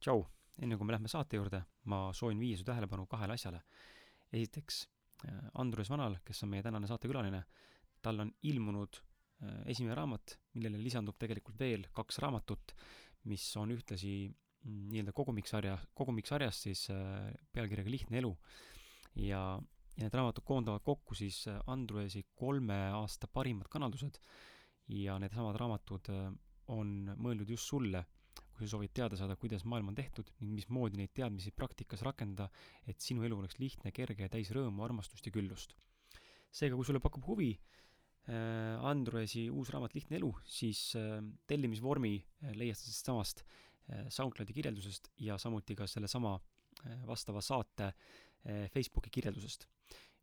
tšau, enne kui me lähme saate juurde, ma soovin viia su tähelepanu kahele asjale. esiteks, äh, Andrus Vanal, kes on meie tänane saatekülaline, tal on ilmunud äh, esimene raamat, millele lisandub tegelikult veel kaks raamatut, mis on ühtlasi mm, nii-öelda kogumiksarja, kogumiksarjas siis äh, pealkirjaga Lihtne elu. ja, ja need raamatud koondavad kokku siis Andruesi kolme aasta parimad kanaldused ja needsamad raamatud on mõeldud just sulle kui sa soovid teada saada, kuidas maailm on tehtud ning mismoodi neid teadmisi praktikas rakendada, et sinu elu oleks lihtne, kerge ja täis rõõmu, armastust ja küllust. seega, kui sulle pakub huvi äh, Androesi uus raamat Lihtne elu, siis äh, tellimisvormi äh, leiad sa sellest samast SoundCloudi kirjeldusest ja samuti ka sellesama vastava saate Facebooki kirjeldusest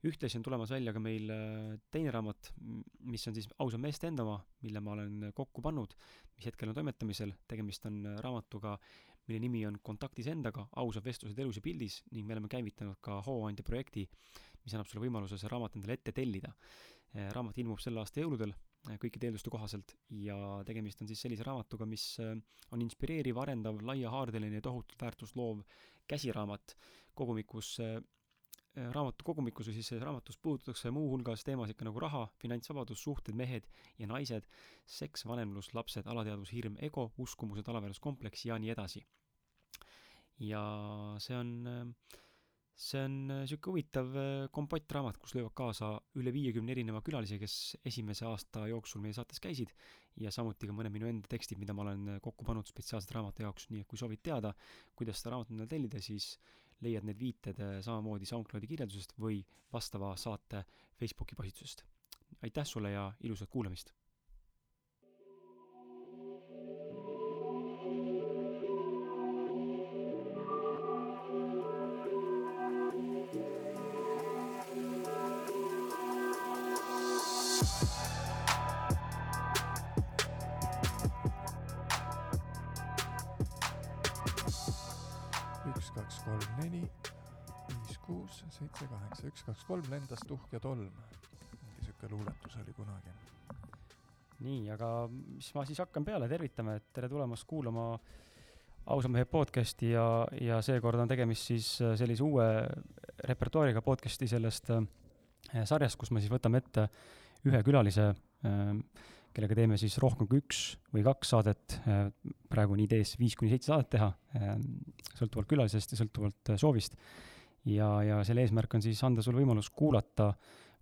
ühtlasi on tulemas välja ka meil äh, teine raamat, mis on siis Ausa meeste enda oma, mille ma olen kokku pannud, mis hetkel on toimetamisel, tegemist on äh, raamatuga, mille nimi on Kontaktis endaga, ausad vestlused elus ja pildis ning me oleme käivitanud ka hooandja projekti, mis annab sulle võimaluse see raamat endale ette tellida. Äh, raamat ilmub selle aasta jõuludel kõikide eelduste kohaselt ja tegemist on siis sellise raamatuga, mis on inspireeriv, arendav, laiahaardeline ja tohutult väärtust loov käsiraamat kogumikus Äh, raamatu kogumikus või siis raamatus puudutatakse muuhulgas teemasid ka nagu raha, finantsvabadus, suhted, mehed ja naised, seks, vanemlus, lapsed, alateadvus, hirm, ego, uskumused, alaväärsuskompleks ja nii edasi. ja see on see on niisugune äh, huvitav äh, kompottraamat, kus löövad kaasa üle viiekümne erineva külalise, kes esimese aasta jooksul meie saates käisid, ja samuti ka mõned minu enda tekstid, mida ma olen kokku pannud spetsiaalselt raamatu jaoks, nii et kui soovid teada, kuidas seda raamatut endale tellida, siis leiad need viited samamoodi SoundCloudi kirjeldusest või vastava saate Facebooki postitusest. aitäh sulle ja ilusat kuulamist! Kolm lendas tuhk ja tolm. mingi sihuke luuletus oli kunagi. nii, aga mis ma siis hakkan peale, tervitame, et tere tulemast kuulama ausa mehe podcast'i ja, ja seekord on tegemist siis äh, sellise uue repertuaariga podcast'i sellest äh, sarjast, kus me siis võtame ette ühe külalise äh,, kellega teeme siis rohkem kui üks või kaks saadet praegu on idees viis kuni seitse saadet teha sõltuvalt külalisest ja sõltuvalt soovist ja, ja selle eesmärk on siis anda sulle võimalus kuulata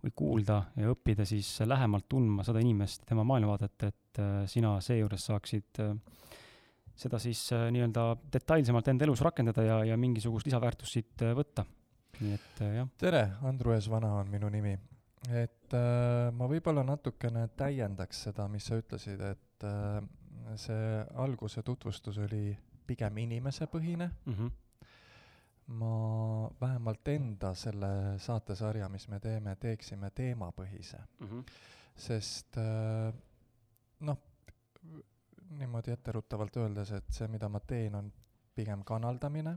või kuulda ja õppida siis lähemalt tundma seda inimest, tema maailmavaadet, et äh, sina seejuures saaksid äh, seda siis äh, nii-öelda detailsemalt enda elus rakendada ja, ja mingisugust lisaväärtust siit võtta. nii et jah. tere, Andrus Vana on minu nimi. et äh, ma võib-olla natukene täiendaks seda, mis sa ütlesid, et äh, see alguse tutvustus oli pigem inimesepõhine mm. -hmm ma vähemalt enda selle saatesarja, mis me teeme, teeksime teemapõhise mm. -hmm. sest äh, noh, niimoodi etteruttavalt öeldes, et see, mida ma teen, on pigem kanaldamine,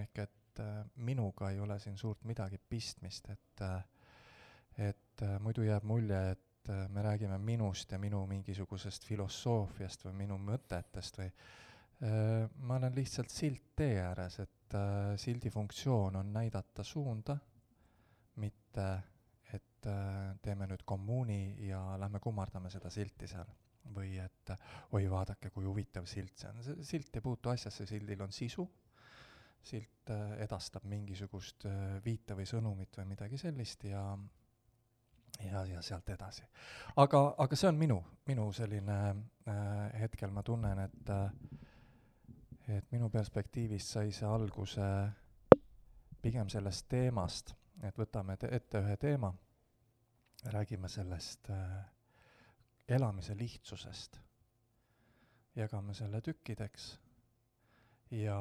ehk et äh, minuga ei ole siin suurt midagi pistmist, et äh, et muidu jääb mulje, et me räägime minust ja minu mingisugusest filosoofiast või minu mõtetest või ma olen lihtsalt silt tee ääres, et et äh, sildi funktsioon on näidata suunda, mitte et äh, teeme nüüd kommuuni ja lähme kummardame seda silti seal. või et oi, vaadake, kui huvitav silt see on, see silt ei puutu asjasse, sildil on sisu, silt äh, edastab mingisugust äh, viite või sõnumit või midagi sellist ja ja, ja sealt edasi. aga, aga see on minu, minu selline äh, hetkel ma tunnen, et äh, et minu perspektiivist sai see alguse pigem sellest teemast, et võtame ette ühe teema, räägime sellest äh, elamise lihtsusest, jagame selle tükkideks. Ja,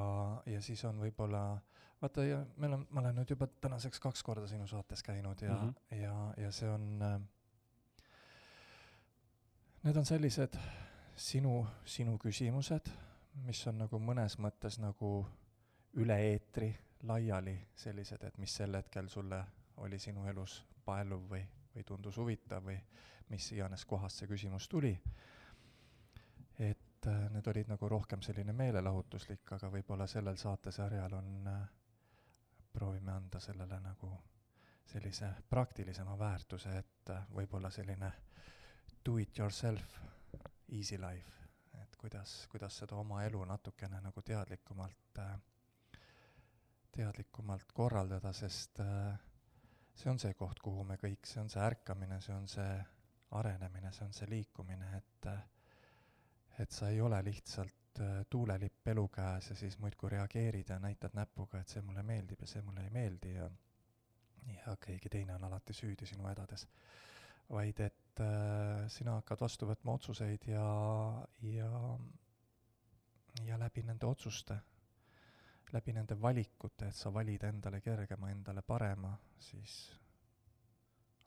ja siis on võib-olla, vaata, ja meil on, ma olen nüüd juba tänaseks kaks korda sinu saates käinud ja mm, -hmm. ja, ja see on äh,, need on sellised sinu, sinu küsimused mis on nagu mõnes mõttes nagu üle eetri laiali, sellised, et mis sel hetkel sulle oli sinu elus paeluv või, või tundus huvitav või mis iganes kohast see küsimus tuli. et äh, need olid nagu rohkem selline meelelahutuslik, aga võib-olla sellel saatesarjal on äh,, proovime anda sellele nagu sellise praktilisema väärtuse, et äh, võib-olla selline do it yourself easy life, kuidas, kuidas seda oma elu natukene nagu teadlikumalt äh,, teadlikumalt korraldada, sest äh, see on see koht, kuhu me kõik, see on see ärkamine, see on see arenemine, see on see liikumine, et et sa ei ole lihtsalt äh, tuulelipp elu käes ja siis muudkui reageerid ja näitad näpuga, et see mulle meeldib ja see mulle ei meeldi ja ja keegi teine on alati süüdi sinu hädades. Vaid et äh, sina hakkad vastu võtma otsuseid ja, ja ja läbi nende otsuste, läbi nende valikute, et sa valid endale kergema, endale parema, siis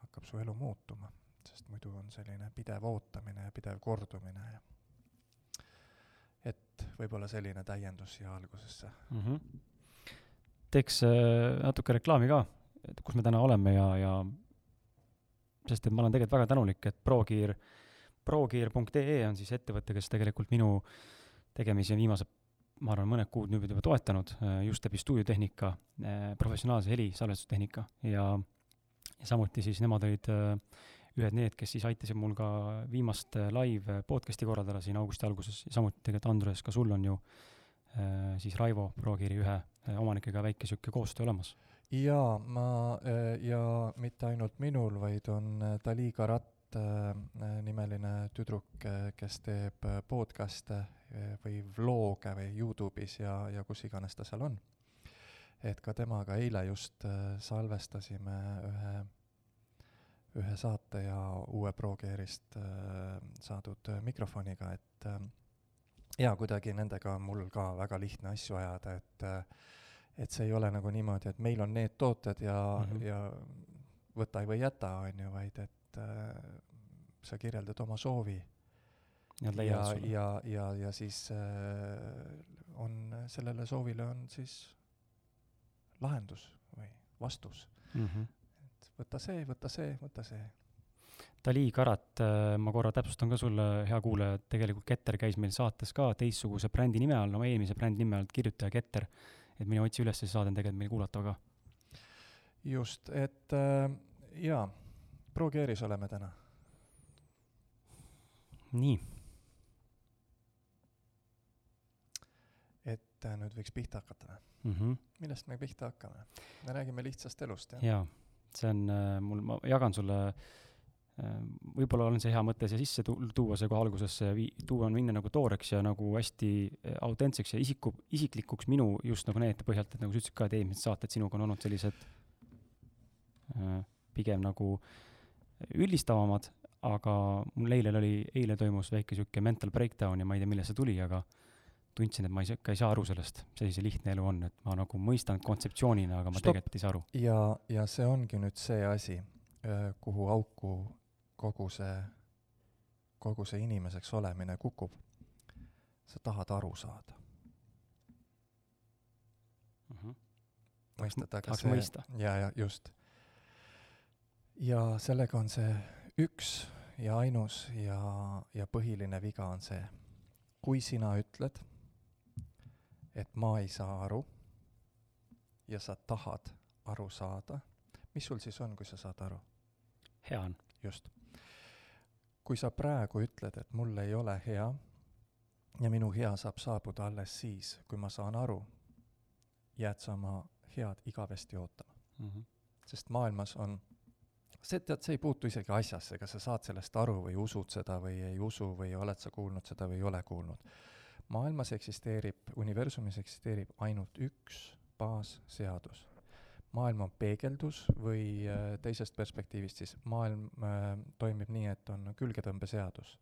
hakkab su elu muutuma sest muidu on selline pidev ootamine ja pidev kordumine ja et võib-olla selline täiendus siia algusesse mm. -hmm. teeks äh, natuke reklaami ka, et kus me täna oleme ja, ja sest et ma olen tegelikult väga tänulik, et ProGear, progear.ee on siis ettevõte, kes tegelikult minu tegemisi on viimased, ma arvan, mõned kuud nüüd juba toetanud äh, just läbi stuudiotehnika, äh, professionaalse heli salvestustehnika ja, ja samuti siis nemad olid äh, ühed need, kes siis aitasid mul ka viimast live podcast'i korraldada siin augusti alguses, samuti tegelikult Andres, ka sul on ju siis Raivo Prokiri ühe omanikega väike niisugune koostöö olemas. Jaa, ma ja mitte ainult minul, vaid on Dali Karat nimeline tüdruk, kes teeb podcast'e või vlooge või Youtube'is ja, ja kus iganes ta seal on. et ka temaga eile just salvestasime ühe ühe saate ja uue ProGearist äh, saadud äh, mikrofoniga, et äh, jaa, kuidagi nendega on mul ka väga lihtne asju ajada, et äh, et see ei ole nagu niimoodi, et meil on need tooted ja mm, -hmm. ja võta või jäta, on ju, vaid et äh, sa kirjeldad oma soovi. ja, ja, ja, ja, ja siis äh, on, sellele soovile on siis lahendus või vastus mm. -hmm võta see, võta see, võta see. Dali Karat, äh, ma korra täpsustan ka sulle, hea kuulaja, et tegelikult Keter käis meil saates ka teistsuguse brändi nime all, oma eelmise brändi nime all, kirjutaja Keter. Et mine otsi üles, see saade on tegelikult meil kuulatav ka. just, et äh, jaa, ProGearis oleme täna. nii. et äh, nüüd võiks pihta hakata või mm? -hmm. millest me pihta hakkame? me räägime lihtsast elust, jah? jaa see on äh, mul, ma jagan sulle, äh, võib-olla on see hea mõte siia sisse tu-, tuua see kohe algusesse ja vii-, tuua, minna nagu tooreks ja nagu hästi äh, autentseks ja isiku, isiklikuks minu just nagu need põhjalt, et nagu sa ütlesid ka, et eelmised saated sinuga on olnud sellised pigem nagu üldistavamad, aga mul eile oli, eile toimus väike niisugune mental breakdown ja ma ei tea, millest see tuli, aga tundsin, et ma ei, ikka ei saa aru sellest, selline see lihtne elu on, et ma nagu mõistan kontseptsioonina, aga ma Stop. tegelikult ei saa aru. ja, ja see ongi nüüd see asi, kuhu auku kogu see, kogu see inimeseks olemine kukub. sa tahad aru saada mm. -hmm. mõistad, aga see, ja, ja just. ja sellega on see üks ja ainus ja, ja põhiline viga on see, kui sina ütled et ma ei saa aru ja sa tahad aru saada, mis sul siis on, kui sa saad aru? hea on. just. Kui sa praegu ütled, et mul ei ole hea ja minu hea saab saabuda alles siis, kui ma saan aru, jääd sa oma head igavesti ootama mm. -hmm. sest maailmas on see, tead, see ei puutu isegi asjasse, kas sa saad sellest aru või usud seda või ei usu või oled sa kuulnud seda või ei ole kuulnud maailmas eksisteerib, universumis eksisteerib ainult üks baasseadus. Maailm on peegeldus või äh, teisest perspektiivist siis maailm äh, toimib nii, et on külgetõmbeseadus.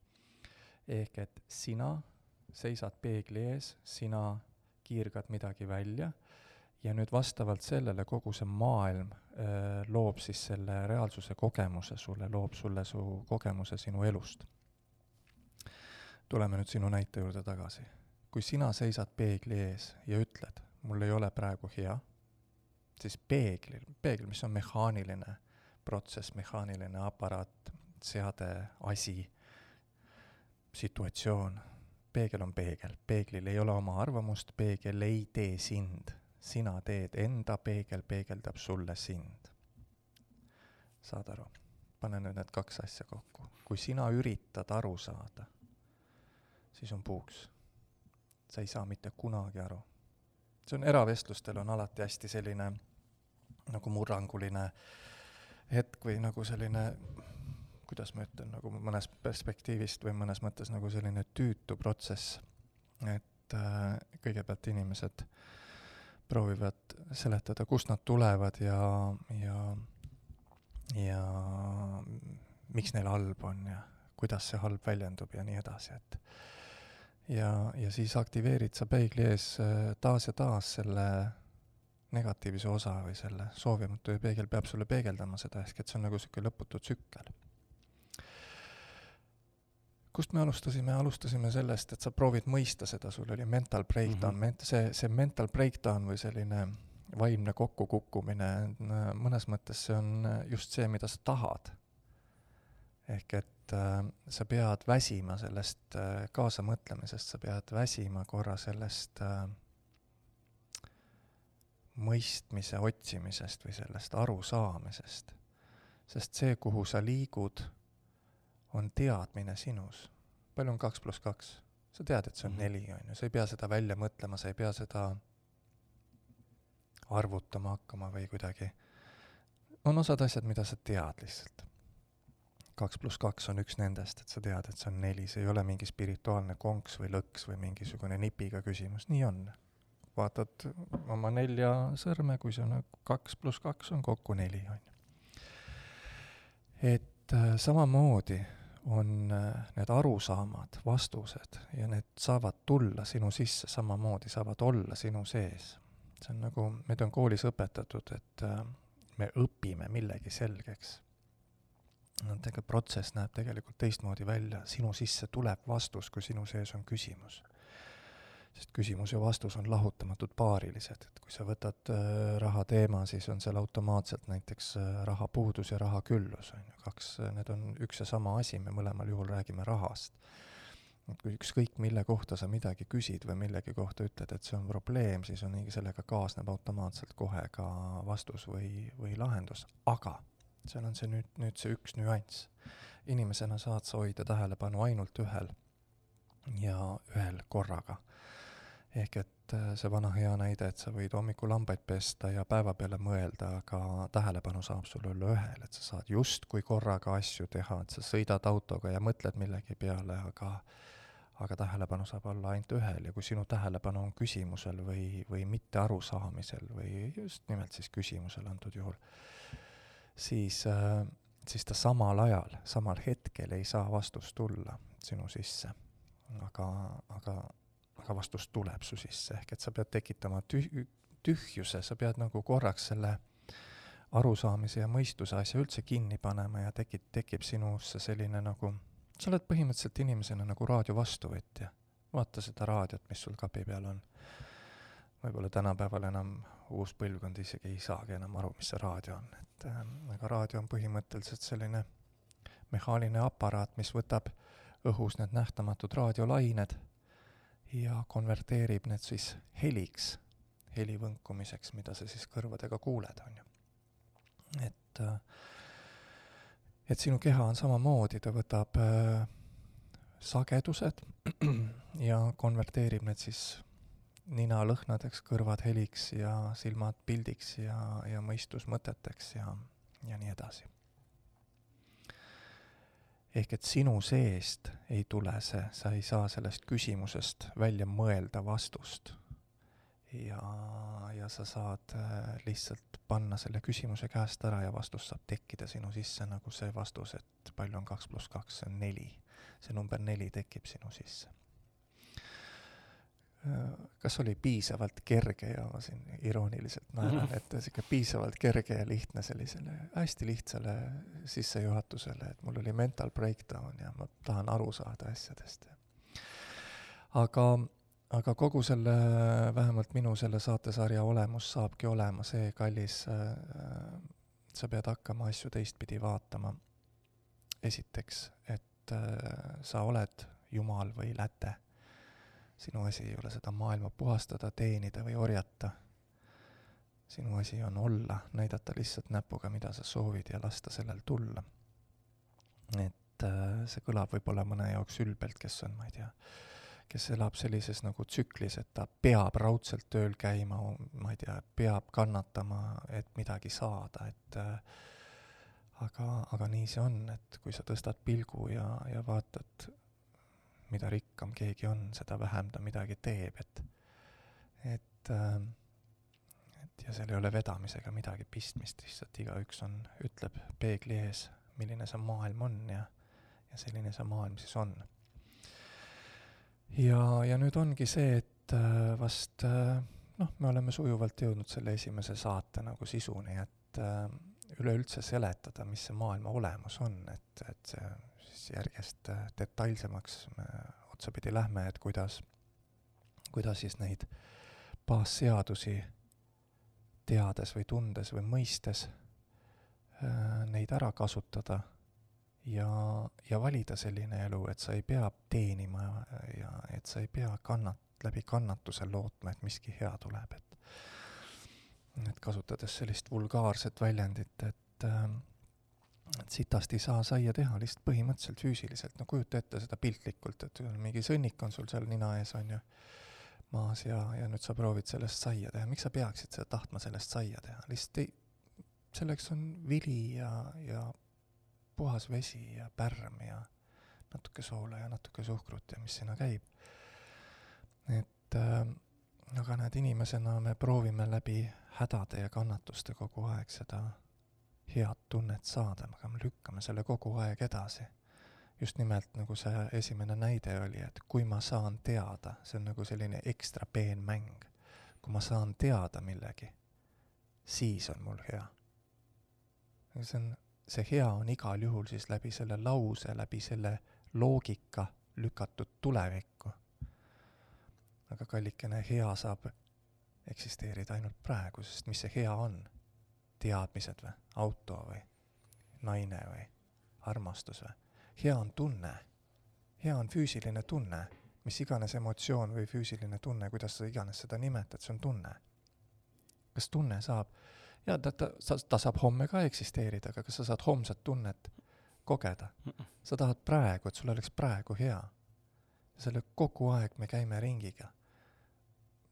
ehk et sina seisad peegli ees, sina kiirgad midagi välja ja nüüd vastavalt sellele kogu see maailm äh, loob siis selle reaalsuse kogemuse sulle, loob sulle su kogemuse sinu elust. tuleme nüüd sinu näite juurde tagasi kui sina seisad peegli ees ja ütled, mul ei ole praegu hea, siis peeglil, peegel, mis on mehaaniline protsess, mehaaniline aparaat, seade, asi, situatsioon, peegel on peegel, peeglil ei ole oma arvamust, peegel ei tee sind. sina teed enda, peegel peegeldab sulle sind. saad aru? pane nüüd need kaks asja kokku. kui sina üritad aru saada, siis on puuks. sa ei saa mitte kunagi aru. See on eravestlustel on alati hästi selline nagu murranguline hetk või nagu selline kuidas ma ütlen, nagu mõnest perspektiivist või mõnes mõttes nagu selline tüütu protsess, et äh, kõigepealt inimesed proovivad seletada, kust nad tulevad ja, ja, ja miks neil halb on ja kuidas see halb väljendub ja nii edasi, et ja, ja siis aktiveerid sa peegli ees äh, taas ja taas selle negatiivse osa või selle soovimatu ja peegel peab sulle peegeldama seda, ehk et see on nagu niisugune lõputu tsükkel kust me alustasime, alustasime sellest, et sa proovid mõista seda, sul oli mental breakdown mm, -hmm. ment-, see, see mental breakdown või selline vaimne kokkukukkumine, mõnes mõttes see on just see, mida sa tahad. Ehk et äh, sa pead väsima sellest äh, kaasamõtlemisest, sa pead väsima korra sellest äh, mõistmise otsimisest või sellest arusaamisest. sest see, kuhu sa liigud on teadmine sinus. palju on kaks pluss kaks? sa tead, et see on mm -hmm. neli, on ju, sa ei pea seda välja mõtlema, sa ei pea seda arvutama hakkama või kuidagi. on osad asjad, mida sa tead lihtsalt. Kaks pluss kaks on üks nendest, et sa tead, et see on neli, see ei ole mingi spirituaalne konks või lõks või mingisugune nipiga küsimus, nii on. vaatad oma nelja sõrme, kui see on kaks pluss kaks on kokku neli, on ju. et äh, samamoodi on äh, need arusaamad, vastused ja need saavad tulla sinu sisse samamoodi, saavad olla sinu sees. see on nagu, meid on koolis õpetatud, et äh, me õpime millegi selgeks. Tegelikult protsess näeb tegelikult teistmoodi välja, sinu sisse tuleb vastus, kui sinu sees on küsimus. Sest küsimus ja vastus on lahutamatud paarilised, et kui sa võtad äh, raha teema, siis on seal automaatselt näiteks äh, rahapuudus ja rahaküllus, on ju, kaks, äh, need on üks ja sama asi, me mõlemal juhul räägime rahast. et kui ükskõik, mille kohta sa midagi küsid või millegi kohta ütled, et see on probleem, siis on sellega kaasneb automaatselt kohe ka vastus või, või lahendus, aga seal on see nüüd, nüüd see üks nüanss. inimesena saad sa hoida tähelepanu ainult ühel ja ühel korraga. Ehk et äh, see vana hea näide, et sa võid hommikul hambaid pesta ja päeva peale mõelda, aga tähelepanu saab sul olla ühel, et sa saad justkui korraga asju teha, et sa sõidad autoga ja mõtled millegi peale, aga aga tähelepanu saab olla ainult ühel. Ja kui sinu tähelepanu on küsimusel või, või mitte arusaamisel või just nimelt siis küsimusel antud juhul, siis äh, siis ta samal ajal, samal hetkel ei saa vastust tulla sinu sisse. aga, aga aga vastus tuleb su sisse, ehk et sa pead tekitama tüh-, tühjuse, sa pead nagu korraks selle arusaamise ja mõistuse asja üldse kinni panema ja tekib, tekib sinusse selline nagu, sa oled põhimõtteliselt inimesena nagu raadio vastuvõtja. vaata seda raadiot, mis sul kapi peal on. Võib-olla tänapäeval enam uus põlvkond isegi ei saagi enam aru, mis see raadio on, et äh, aga raadio on põhimõtteliselt selline mehaaniline aparaat, mis võtab õhus need nähtamatud raadiolained ja konverteerib need siis heliks, heli võnkumiseks, mida sa siis kõrvadega kuuled, on ju. et, äh, et sinu keha on samamoodi, ta võtab äh, sagedused ja konverteerib need siis nina lõhnadeks, kõrvad heliks ja silmad pildiks ja, ja mõistus mõteteks ja, ja nii edasi ehk et sinu seest ei tule see, sa ei saa sellest küsimusest välja mõelda vastust. ja, ja sa saad äh, lihtsalt panna selle küsimuse käest ära ja vastus saab tekkida sinu sisse nagu see vastus, et palju on kaks pluss kaks, see on neli. see number neli tekib sinu sisse kas oli piisavalt kerge ja ma siin irooniliselt naeran et sihuke piisavalt kerge ja lihtne sellisele hästi lihtsale sissejuhatusele, et mul oli mental breakdown ja ma tahan aru saada asjadest. aga, aga kogu selle, vähemalt minu selle saatesarja olemus saabki olema see, kallis äh,, sa pead hakkama asju teistpidi vaatama. esiteks, et äh, sa oled jumal või läte sinu asi ei ole seda maailma puhastada, teenida või orjata. sinu asi on olla, näidata lihtsalt näpuga, mida sa soovid ja lasta sellel tulla. et äh, see kõlab võib-olla mõne jaoks ülbelt, kes on, ma ei tea, kes elab sellises nagu tsüklis, et ta peab raudselt tööl käima, ma ei tea, peab kannatama, et midagi saada, et äh, aga, aga nii see on, et kui sa tõstad pilgu ja, ja vaatad mida rikkam keegi on, seda vähem ta midagi teeb, et, et, ähm, et ja seal ei ole vedamisega midagi pistmist, lihtsalt igaüks on, ütleb peegli ees, milline see maailm on ja, ja selline see maailm siis on. ja, ja nüüd ongi see, et äh, vast äh, noh, me oleme sujuvalt jõudnud selle esimese saate nagu sisuni, et äh, üleüldse seletada, mis see maailma olemus on, et, et see siis järjest äh, detailsemaks me otsapidi lähme, et kuidas, kuidas siis neid baasseadusi teades või tundes või mõistes äh, neid ära kasutada ja, ja valida selline elu, et sa ei pea teenima ja et sa ei pea kannat-, läbi kannatuse lootma, et miski hea tuleb, et et kasutades sellist vulgaarset väljendit, et äh, et sitast ei saa saia teha lihtsalt põhimõtteliselt füüsiliselt, no kujuta ette seda piltlikult, et mingi sõnnik on sul seal nina ees, on ju, maas ja, ja nüüd sa proovid sellest saia teha, miks sa peaksid seda tahtma sellest saia teha, lihtsalt ei, selleks on vili ja, ja puhas vesi ja pärm ja natuke soola ja natuke suhkrut ja mis sinna käib. et äh, aga näed, inimesena me proovime läbi hädade ja kannatuste kogu aeg seda head tunnet saada, aga me lükkame selle kogu aeg edasi. just nimelt nagu see esimene näide oli, et kui ma saan teada, see on nagu selline ekstra peenmäng, kui ma saan teada millegi, siis on mul hea. see on, see hea on igal juhul siis läbi selle lause, läbi selle loogika lükatud tulevikku. aga kallikene, hea saab eksisteerida ainult praegu, sest mis see hea on teadmised või, auto või, naine või, armastus või. hea on tunne, hea on füüsiline tunne, mis iganes emotsioon või füüsiline tunne, kuidas sa iganes seda nimetad, see on tunne. kas tunne saab, jaa, ta, ta, ta, ta saab homme ka eksisteerida, aga kas sa saad homset tunnet kogeda? sa tahad praegu, et sul oleks praegu hea. selle kogu aeg me käime ringiga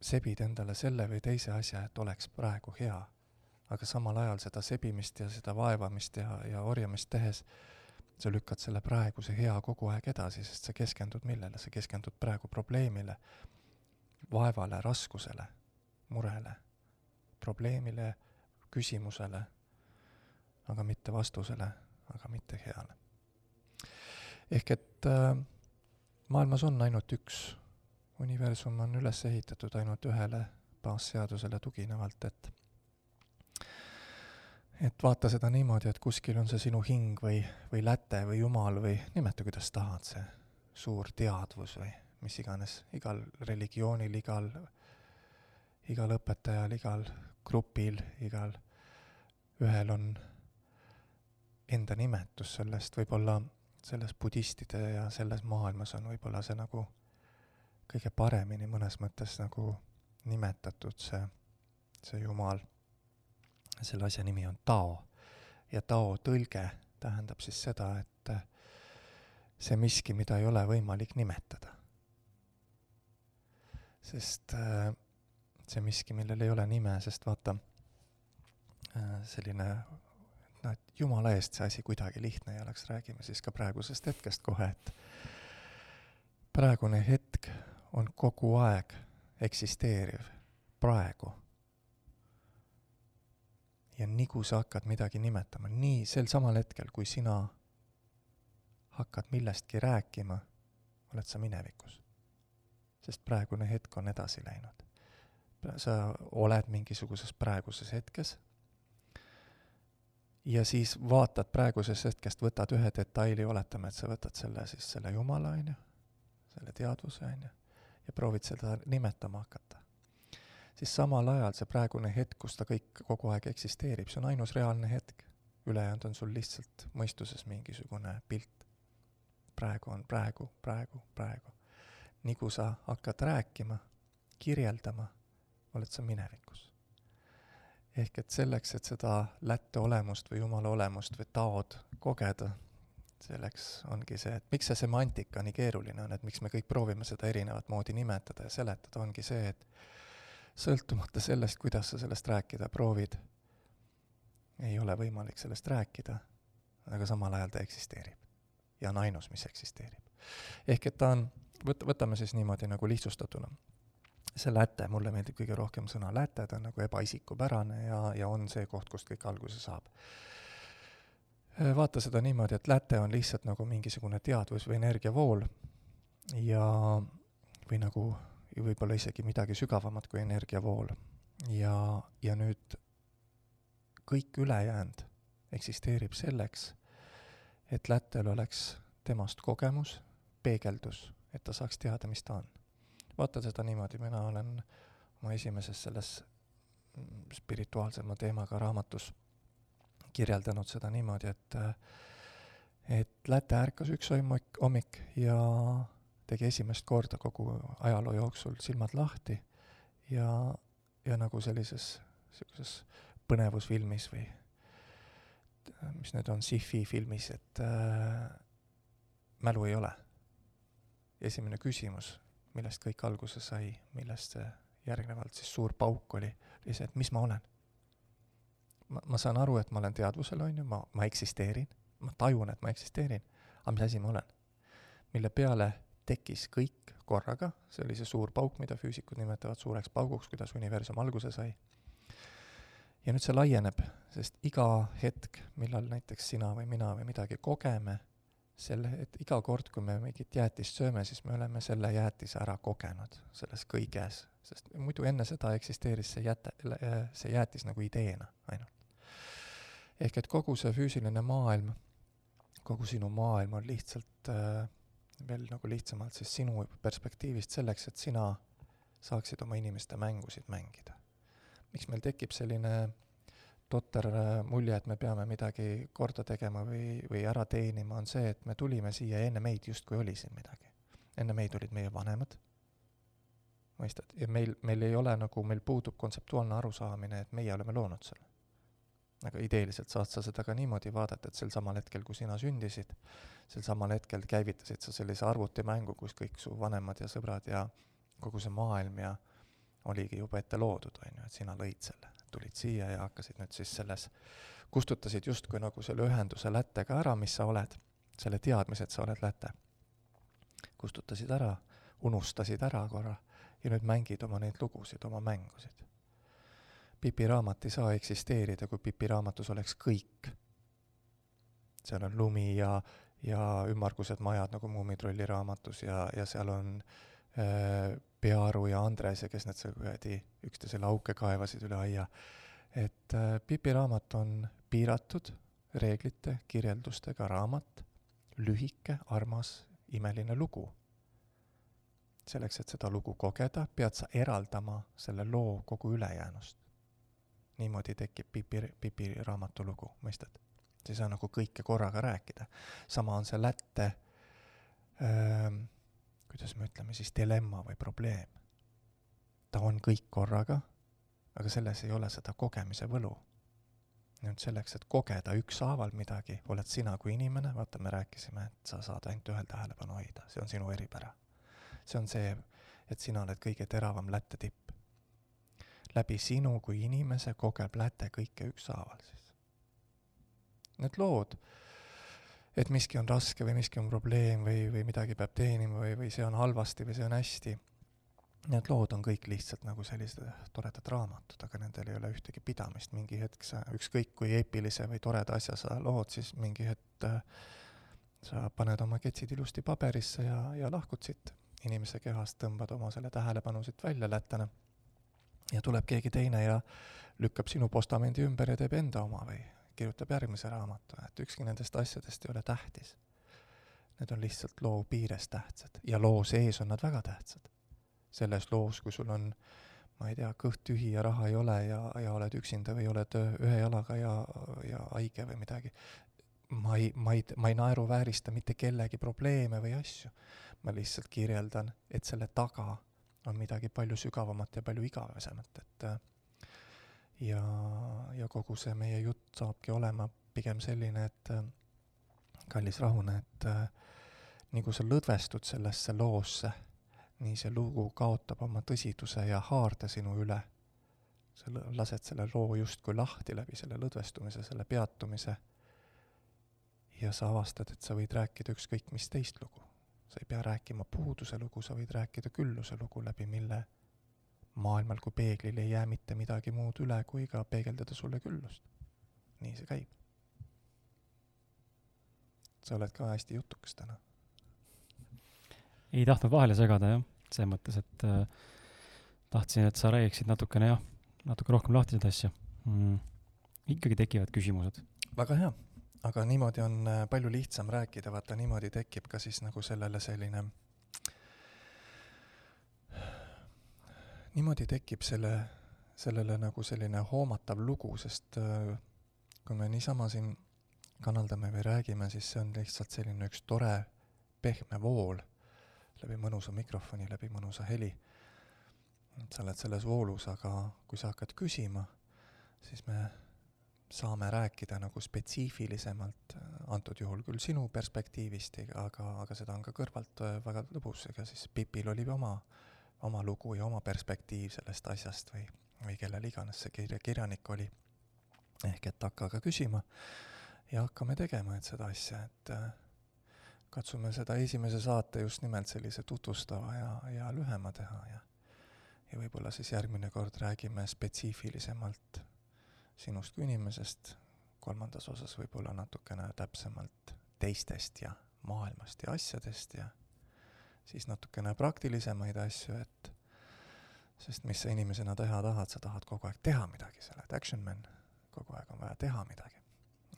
sebid endale selle või teise asja, et oleks praegu hea aga samal ajal seda sebimist ja seda vaevamist ja, ja orjamist tehes sa lükkad selle praeguse hea kogu aeg edasi, sest sa keskendud millele, sa keskendud praegu probleemile, vaevale, raskusele, murele, probleemile, küsimusele, aga mitte vastusele, aga mitte heale. ehk et äh, maailmas on ainult üks, universum on üles ehitatud ainult ühele baasseadusele tuginevalt, et et vaata seda niimoodi, et kuskil on see sinu hing või, või läte või jumal või nimeta, kuidas tahad, see suur teadvus või mis iganes, igal religioonil, igal, igal õpetajal, igal grupil, igal ühel on enda nimetus sellest, võib-olla selles budistide ja selles maailmas on võib-olla see nagu kõige paremini mõnes mõttes nagu nimetatud, see, see Jumal selle asja nimi on Tao. ja Tao tõlge tähendab siis seda, et äh, see miski, mida ei ole võimalik nimetada. sest äh, see miski, millel ei ole nime, sest vaata, äh, selline noh, et jumala eest see asi kuidagi lihtne ei oleks, räägime siis ka praegusest hetkest kohe, et praegune hetk on kogu aeg eksisteeriv, praegu ja nii kui sa hakkad midagi nimetama, nii sel samal hetkel, kui sina hakkad millestki rääkima, oled sa minevikus. sest praegune hetk on edasi läinud. sa oled mingisuguses praeguses hetkes ja siis vaatad praegusest hetkest, võtad ühe detaili, oletame, et sa võtad selle siis, selle Jumala, on ju, selle teadvuse, on ju, ja proovid seda nimetama hakata siis samal ajal see praegune hetk, kus ta kõik kogu aeg eksisteerib, see on ainus reaalne hetk. ülejäänud on sul lihtsalt mõistuses mingisugune pilt. praegu on praegu, praegu, praegu. nii kui sa hakkad rääkima, kirjeldama, oled sa minevikus. ehk et selleks, et seda lätte olemust või Jumala olemust või taod kogeda, selleks ongi see, et miks see semantika nii keeruline on, et miks me kõik proovime seda erinevat moodi nimetada ja seletada, ongi see, et sõltumata sellest, kuidas sa sellest rääkida proovid, ei ole võimalik sellest rääkida, aga samal ajal ta eksisteerib. ja on ainus, mis eksisteerib. ehk et ta on, võt-, võtame siis niimoodi nagu lihtsustatuna. see läte, mulle meeldib kõige rohkem sõna läte, ta on nagu ebaisikupärane ja, ja on see koht, kust kõik alguse saab. vaata seda niimoodi, et läte on lihtsalt nagu mingisugune teadvus või energiavool ja, või nagu võib-olla isegi midagi sügavamat kui energiavool. ja, ja nüüd kõik ülejäänud eksisteerib selleks, et Lätel oleks temast kogemus, peegeldus, et ta saaks teada, mis ta on. vaata seda niimoodi, mina olen oma esimeses selles spirituaalsema teemaga raamatus kirjeldanud seda niimoodi, et et Läte ärkas üks hommik ja tegi esimest korda kogu ajaloo jooksul silmad lahti ja, ja nagu sellises niisuguses põnevusfilmis või mis need on, sci-fi filmis, et äh, mälu ei ole. esimene küsimus, millest kõik alguse sai, millest see järgnevalt siis suur pauk oli, oli see, et mis ma olen. ma, ma saan aru, et ma olen teadvusel, on ju, ma, ma eksisteerin, ma tajun, et ma eksisteerin, aga mis asi ma olen? mille peale tekkis kõik korraga, see oli see suur pauk, mida füüsikud nimetavad suureks pauguks, kuidas universum alguse sai. ja nüüd see laieneb, sest iga hetk, millal näiteks sina või mina või midagi kogeme, selle, et iga kord, kui me mingit jäätist sööme, siis me oleme selle jäätise ära kogenud selles kõiges, sest muidu enne seda eksisteeris see jäte, see jäätis nagu ideena ainult. ehk et kogu see füüsiline maailm, kogu sinu maailm on lihtsalt äh, veel nagu lihtsamalt siis sinu perspektiivist selleks, et sina saaksid oma inimeste mängusid mängida. miks meil tekib selline totter äh, mulje, et me peame midagi korda tegema või, või ära teenima, on see, et me tulime siia ja enne meid justkui oli siin midagi. enne meid olid meie vanemad, mõistad, ja meil, meil ei ole nagu, meil puudub kontseptuaalne arusaamine, et meie oleme loonud selle aga ideeliselt saad sa seda ka niimoodi vaadata, et sel samal hetkel, kui sina sündisid, sel samal hetkel käivitasid sa sellise arvutimängu, kus kõik su vanemad ja sõbrad ja kogu see maailm ja oligi juba ette loodud, on ju, et sina lõid selle, tulid siia ja hakkasid nüüd siis selles, kustutasid justkui nagu selle ühenduse lättega ära, mis sa oled, selle teadmise, et sa oled läte. kustutasid ära, unustasid ära korra ja nüüd mängid oma neid lugusid, oma mängusid Pipi raamat ei saa eksisteerida, kui Pipi raamatus oleks kõik. seal on lumi ja, ja ümmargused majad nagu Muumitrolli raamatus ja, ja seal on äh, Pearu ja Andres ja kes need seal kuradi üksteisele auke kaevasid üle aia. et äh, Pipi raamat on piiratud reeglite, kirjeldustega raamat, lühike, armas, imeline lugu. selleks, et seda lugu kogeda, pead sa eraldama selle loo kogu ülejäänust niimoodi tekib Pipi, Pipi raamatu lugu, mõistad? sa ei saa nagu kõike korraga rääkida. sama on see lätte ähm,, kuidas me ütleme siis, dilemma või probleem. ta on kõik korraga, aga selles ei ole seda kogemise võlu. nüüd selleks, et kogeda ükshaaval midagi, oled sina kui inimene, vaata, me rääkisime, et sa saad ainult ühel tähelepanu hoida, see on sinu eripära. see on see, et sina oled kõige teravam lätte tipp läbi sinu kui inimese kogeb läte kõike ükshaaval siis. Need lood, et miski on raske või miski on probleem või, või midagi peab teenima või, või see on halvasti või see on hästi, need lood on kõik lihtsalt nagu sellised toredad raamatud, aga nendel ei ole ühtegi pidamist, mingi hetk sa, ükskõik kui eepilise või toreda asja sa lood, siis mingi hetk äh, sa paned oma ketsid ilusti paberisse ja, ja lahkud siit. Inimese kehast, tõmbad oma selle tähelepanu siit välja lätana ja tuleb keegi teine ja lükkab sinu postamendi ümber ja teeb enda oma või kirjutab järgmise raamatu, et ükski nendest asjadest ei ole tähtis. Need on lihtsalt loo piires tähtsad ja loo sees on nad väga tähtsad. selles loos, kui sul on ma ei tea, kõht tühi ja raha ei ole ja, ja oled üksinda või oled ühe jalaga ja, ja haige või midagi, ma ei, ma ei, ma ei naeruväärista mitte kellegi probleeme või asju. ma lihtsalt kirjeldan, et selle taga on midagi palju sügavamat ja palju igavesemat, et äh, ja, ja kogu see meie jutt saabki olema pigem selline, et äh, kallis Rahune, et äh, nii kui sa lõdvestud sellesse loosse, nii see lugu kaotab oma tõsiduse ja haarde sinu üle. sa lased selle loo justkui lahti läbi selle lõdvestumise, selle peatumise ja sa avastad, et sa võid rääkida ükskõik mis teist lugu. Sa ei pea rääkima puuduse lugu, sa võid rääkida külluse lugu, läbi mille maailmal kui peeglil ei jää mitte midagi muud üle, kui ka peegeldada sulle küllust. nii see käib. sa oled ka hästi jutukas täna. ei tahtnud vahele segada jah, selles mõttes, et äh, tahtsin, et sa räägiksid natukene jah, natuke rohkem lahti seda asja mm.. ikkagi tekivad küsimused. väga hea aga niimoodi on äh, palju lihtsam rääkida, vaata niimoodi tekib ka siis nagu sellele selline, niimoodi tekib selle, sellele nagu selline hoomatav lugu, sest äh, kui me niisama siin kanaldame või räägime, siis see on lihtsalt selline üks tore pehme vool läbi mõnusa mikrofoni, läbi mõnusa heli. sa oled selles voolus, aga kui sa hakkad küsima, siis me saame rääkida nagu spetsiifilisemalt, äh, antud juhul küll sinu perspektiivist, aga, aga seda on ka kõrvalt äh, väga lõbus, ega siis Pipil oli oma, oma lugu ja oma perspektiiv sellest asjast või, või kellel iganes see kirja, kirjanik oli. ehk et hakka ka küsima ja hakkame tegema, et seda asja, et äh, katsume seda esimese saate just nimelt sellise tutvustava ja, ja lühema teha ja ja võib-olla siis järgmine kord räägime spetsiifilisemalt sinust kui inimesest, kolmandas osas võib-olla natukene täpsemalt teistest ja maailmast ja asjadest ja siis natukene praktilisemaid asju, et sest mis sa inimesena teha tahad, sa tahad kogu aeg teha midagi, sa oled action man, kogu aeg on vaja teha midagi.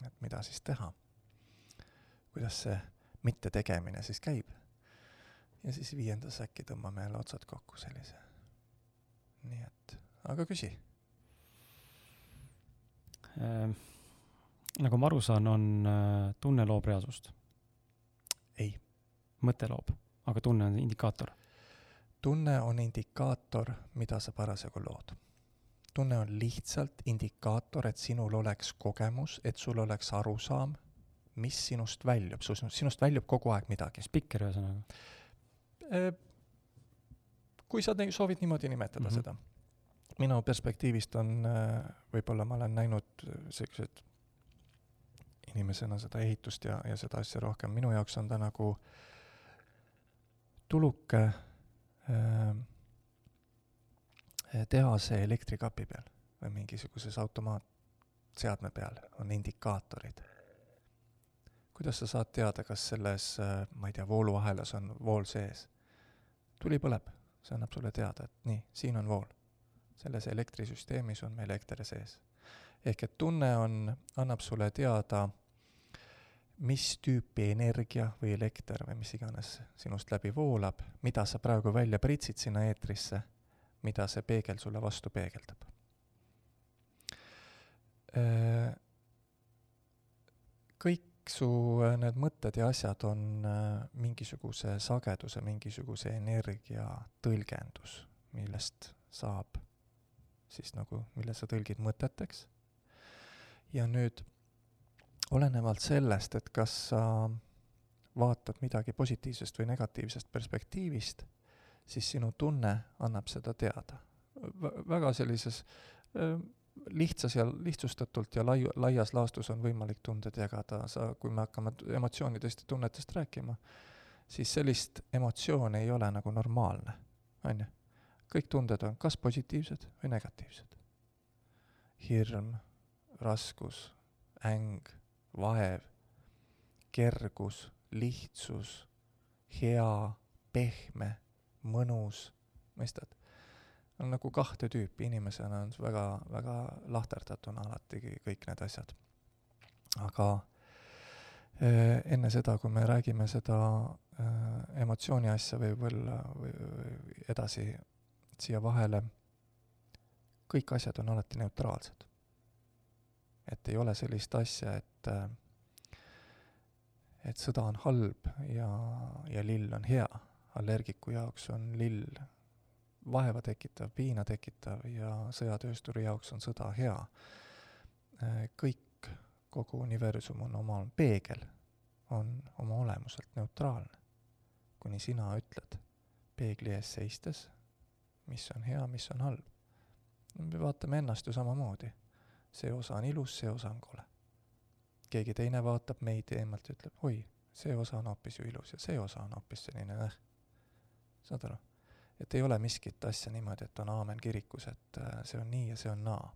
et mida siis teha? kuidas see mittetegemine siis käib? ja siis viiendas äkki tõmbame jälle otsad kokku sellise. nii et, aga küsi nagu ma aru saan, on äh, tunne loob reaalsust? ei. mõte loob, aga tunne on indikaator? tunne on indikaator, mida sa parasjagu lood. tunne on lihtsalt indikaator, et sinul oleks kogemus, et sul oleks arusaam, mis sinust väljub, sinust väljub kogu aeg midagi. spikker ühesõnaga? Äh, kui sa soovid niimoodi nimetada mm -hmm. seda minu perspektiivist on, äh, võib-olla ma olen näinud sellised inimesena seda ehitust ja, ja seda asja rohkem, minu jaoks on ta nagu tuluke äh, tehase elektrikapi peal või mingisuguses automaatseadme peal on indikaatorid. kuidas sa saad teada, kas selles, äh, ma ei tea, vooluahelas on vool sees? tuli põleb, see annab sulle teada, et nii, siin on vool selles elektrisüsteemis on meil elekter sees. ehk et tunne on, annab sulle teada, mis tüüpi energia või elekter või mis iganes sinust läbi voolab, mida sa praegu välja pritsid sinna eetrisse, mida see peegel sulle vastu peegeldab. Äh, kõik su äh, need mõtted ja asjad on äh, mingisuguse sageduse, mingisuguse energia tõlgendus, millest saab siis nagu, mille sa tõlgid mõteteks. ja nüüd olenevalt sellest, et kas sa vaatad midagi positiivsest või negatiivsest perspektiivist, siis sinu tunne annab seda teada v. väga sellises lihtsas ja lihtsustatult ja lai-, laias laastus on võimalik tunded jagada, sa, kui me hakkame emotsioonidest ja tunnetest rääkima, siis sellist emotsiooni ei ole nagu normaalne, on ju kõik tunded on kas positiivsed või negatiivsed. hirm, raskus, äng, vaev, kergus, lihtsus, hea, pehme, mõnus, mõistad? on nagu kahte tüüpi, inimesena on väga, väga lahterdatuna alati kõik need asjad. aga äh, enne seda, kui me räägime seda äh, emotsiooni asja võib-olla või, või edasi siia vahele, kõik asjad on alati neutraalsed. et ei ole sellist asja, et äh, et sõda on halb ja, ja lill on hea. allergiku jaoks on lill vaeva tekitav, piina tekitav ja sõjatöösturi jaoks on sõda hea. kõik, kogu universum on oma peegel, on oma olemuselt neutraalne. kuni sina ütled peegli ees seistes, mis on hea, mis on halb. me vaatame ennast ju samamoodi. see osa on ilus, see osa on kole. keegi teine vaatab meid eemalt ja ütleb, oi, see osa on hoopis ju ilus ja see osa on hoopis selline näh. saad aru? et ei ole miskit asja niimoodi, et on aamen kirikus, et äh, see on nii ja see on naa.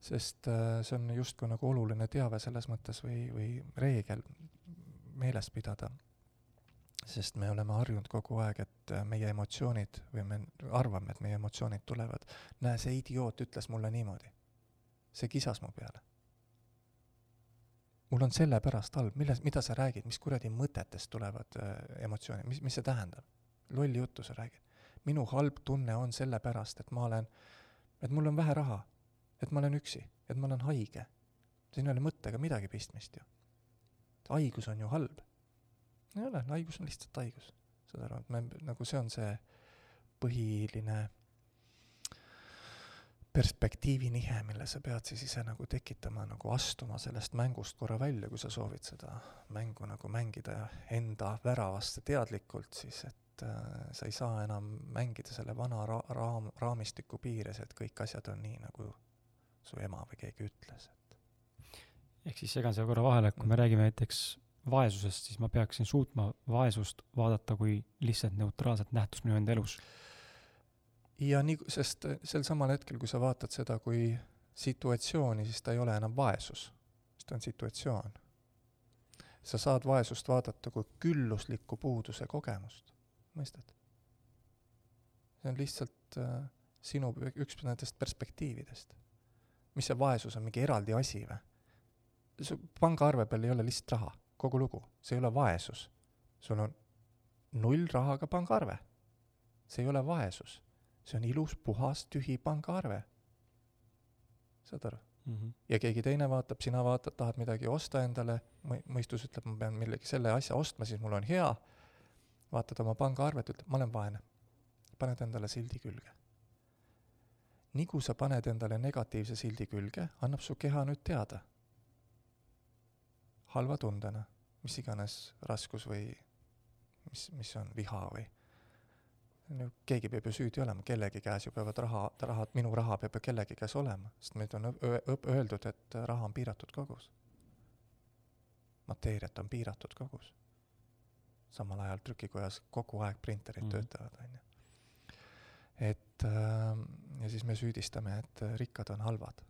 sest äh, see on justkui nagu oluline teave selles mõttes või, või reegel meeles pidada, sest me oleme harjunud kogu aeg, et äh, meie emotsioonid või me arvame, et meie emotsioonid tulevad, näe, see idioot ütles mulle niimoodi. see kisas mu peale. mul on sellepärast halb, milles, mida sa räägid, mis kuradi mõtetest tulevad äh, emotsioonid, mis, mis see tähendab? lolli juttu sa räägid. minu halb tunne on sellepärast, et ma olen, et mul on vähe raha, et ma olen üksi, et ma olen haige. siin ei ole mõttega midagi pistmist ju. haigus on ju halb. Ei ole, haigus on lihtsalt haigus. saad aru, et me, nagu see on see põhiline perspektiivinihe, mille sa pead siis ise nagu tekitama, nagu astuma sellest mängust korra välja, kui sa soovid seda mängu nagu mängida enda väravasse teadlikult, siis et äh, sa ei saa enam mängida selle vana ra-, raam, raamistiku piires, et kõik asjad on nii, nagu su ema või keegi ütles, et ehk siis segan siia korra vahele, et kui me räägime näiteks vaesusest, siis ma peaksin suutma vaesust vaadata kui lihtsalt neutraalset nähtust minu enda elus. ja nii, sest sel samal hetkel, kui sa vaatad seda kui situatsiooni, siis ta ei ole enam vaesus, sest ta on situatsioon. sa saad vaesust vaadata kui küllusliku puuduse kogemust mõistad? see on lihtsalt äh, sinu üks nendest perspektiividest. mis see vaesus on, mingi eraldi asi või? su pangaarve peal ei ole lihtsalt raha, kogu lugu, see ei ole vaesus. sul on null rahaga pangaarve. see ei ole vaesus, see on ilus, puhas, tühi pangaarve. saad aru mm? -hmm. ja keegi teine vaatab, sina vaatad, tahad midagi osta endale, mõistus ütleb, ma pean millegi selle asja ostma, siis mul on hea vaatad oma pangaarvet, ütled, ma olen vaene. paned endale sildi külge. nii kui sa paned endale negatiivse sildi külge, annab su keha nüüd teada. halva tundena, mis iganes raskus või mis, mis on viha või no keegi peab ju süüdi olema, kellegi käes ju peavad raha, raha, minu raha peab ju kellegi käes olema, sest meid on öeldud, et raha on piiratud kogus. mateeriat on piiratud kogus samal ajal trükikojas kogu aeg printerid mm -hmm. töötavad, on ju. et äh, ja siis me süüdistame, et rikkad on halvad.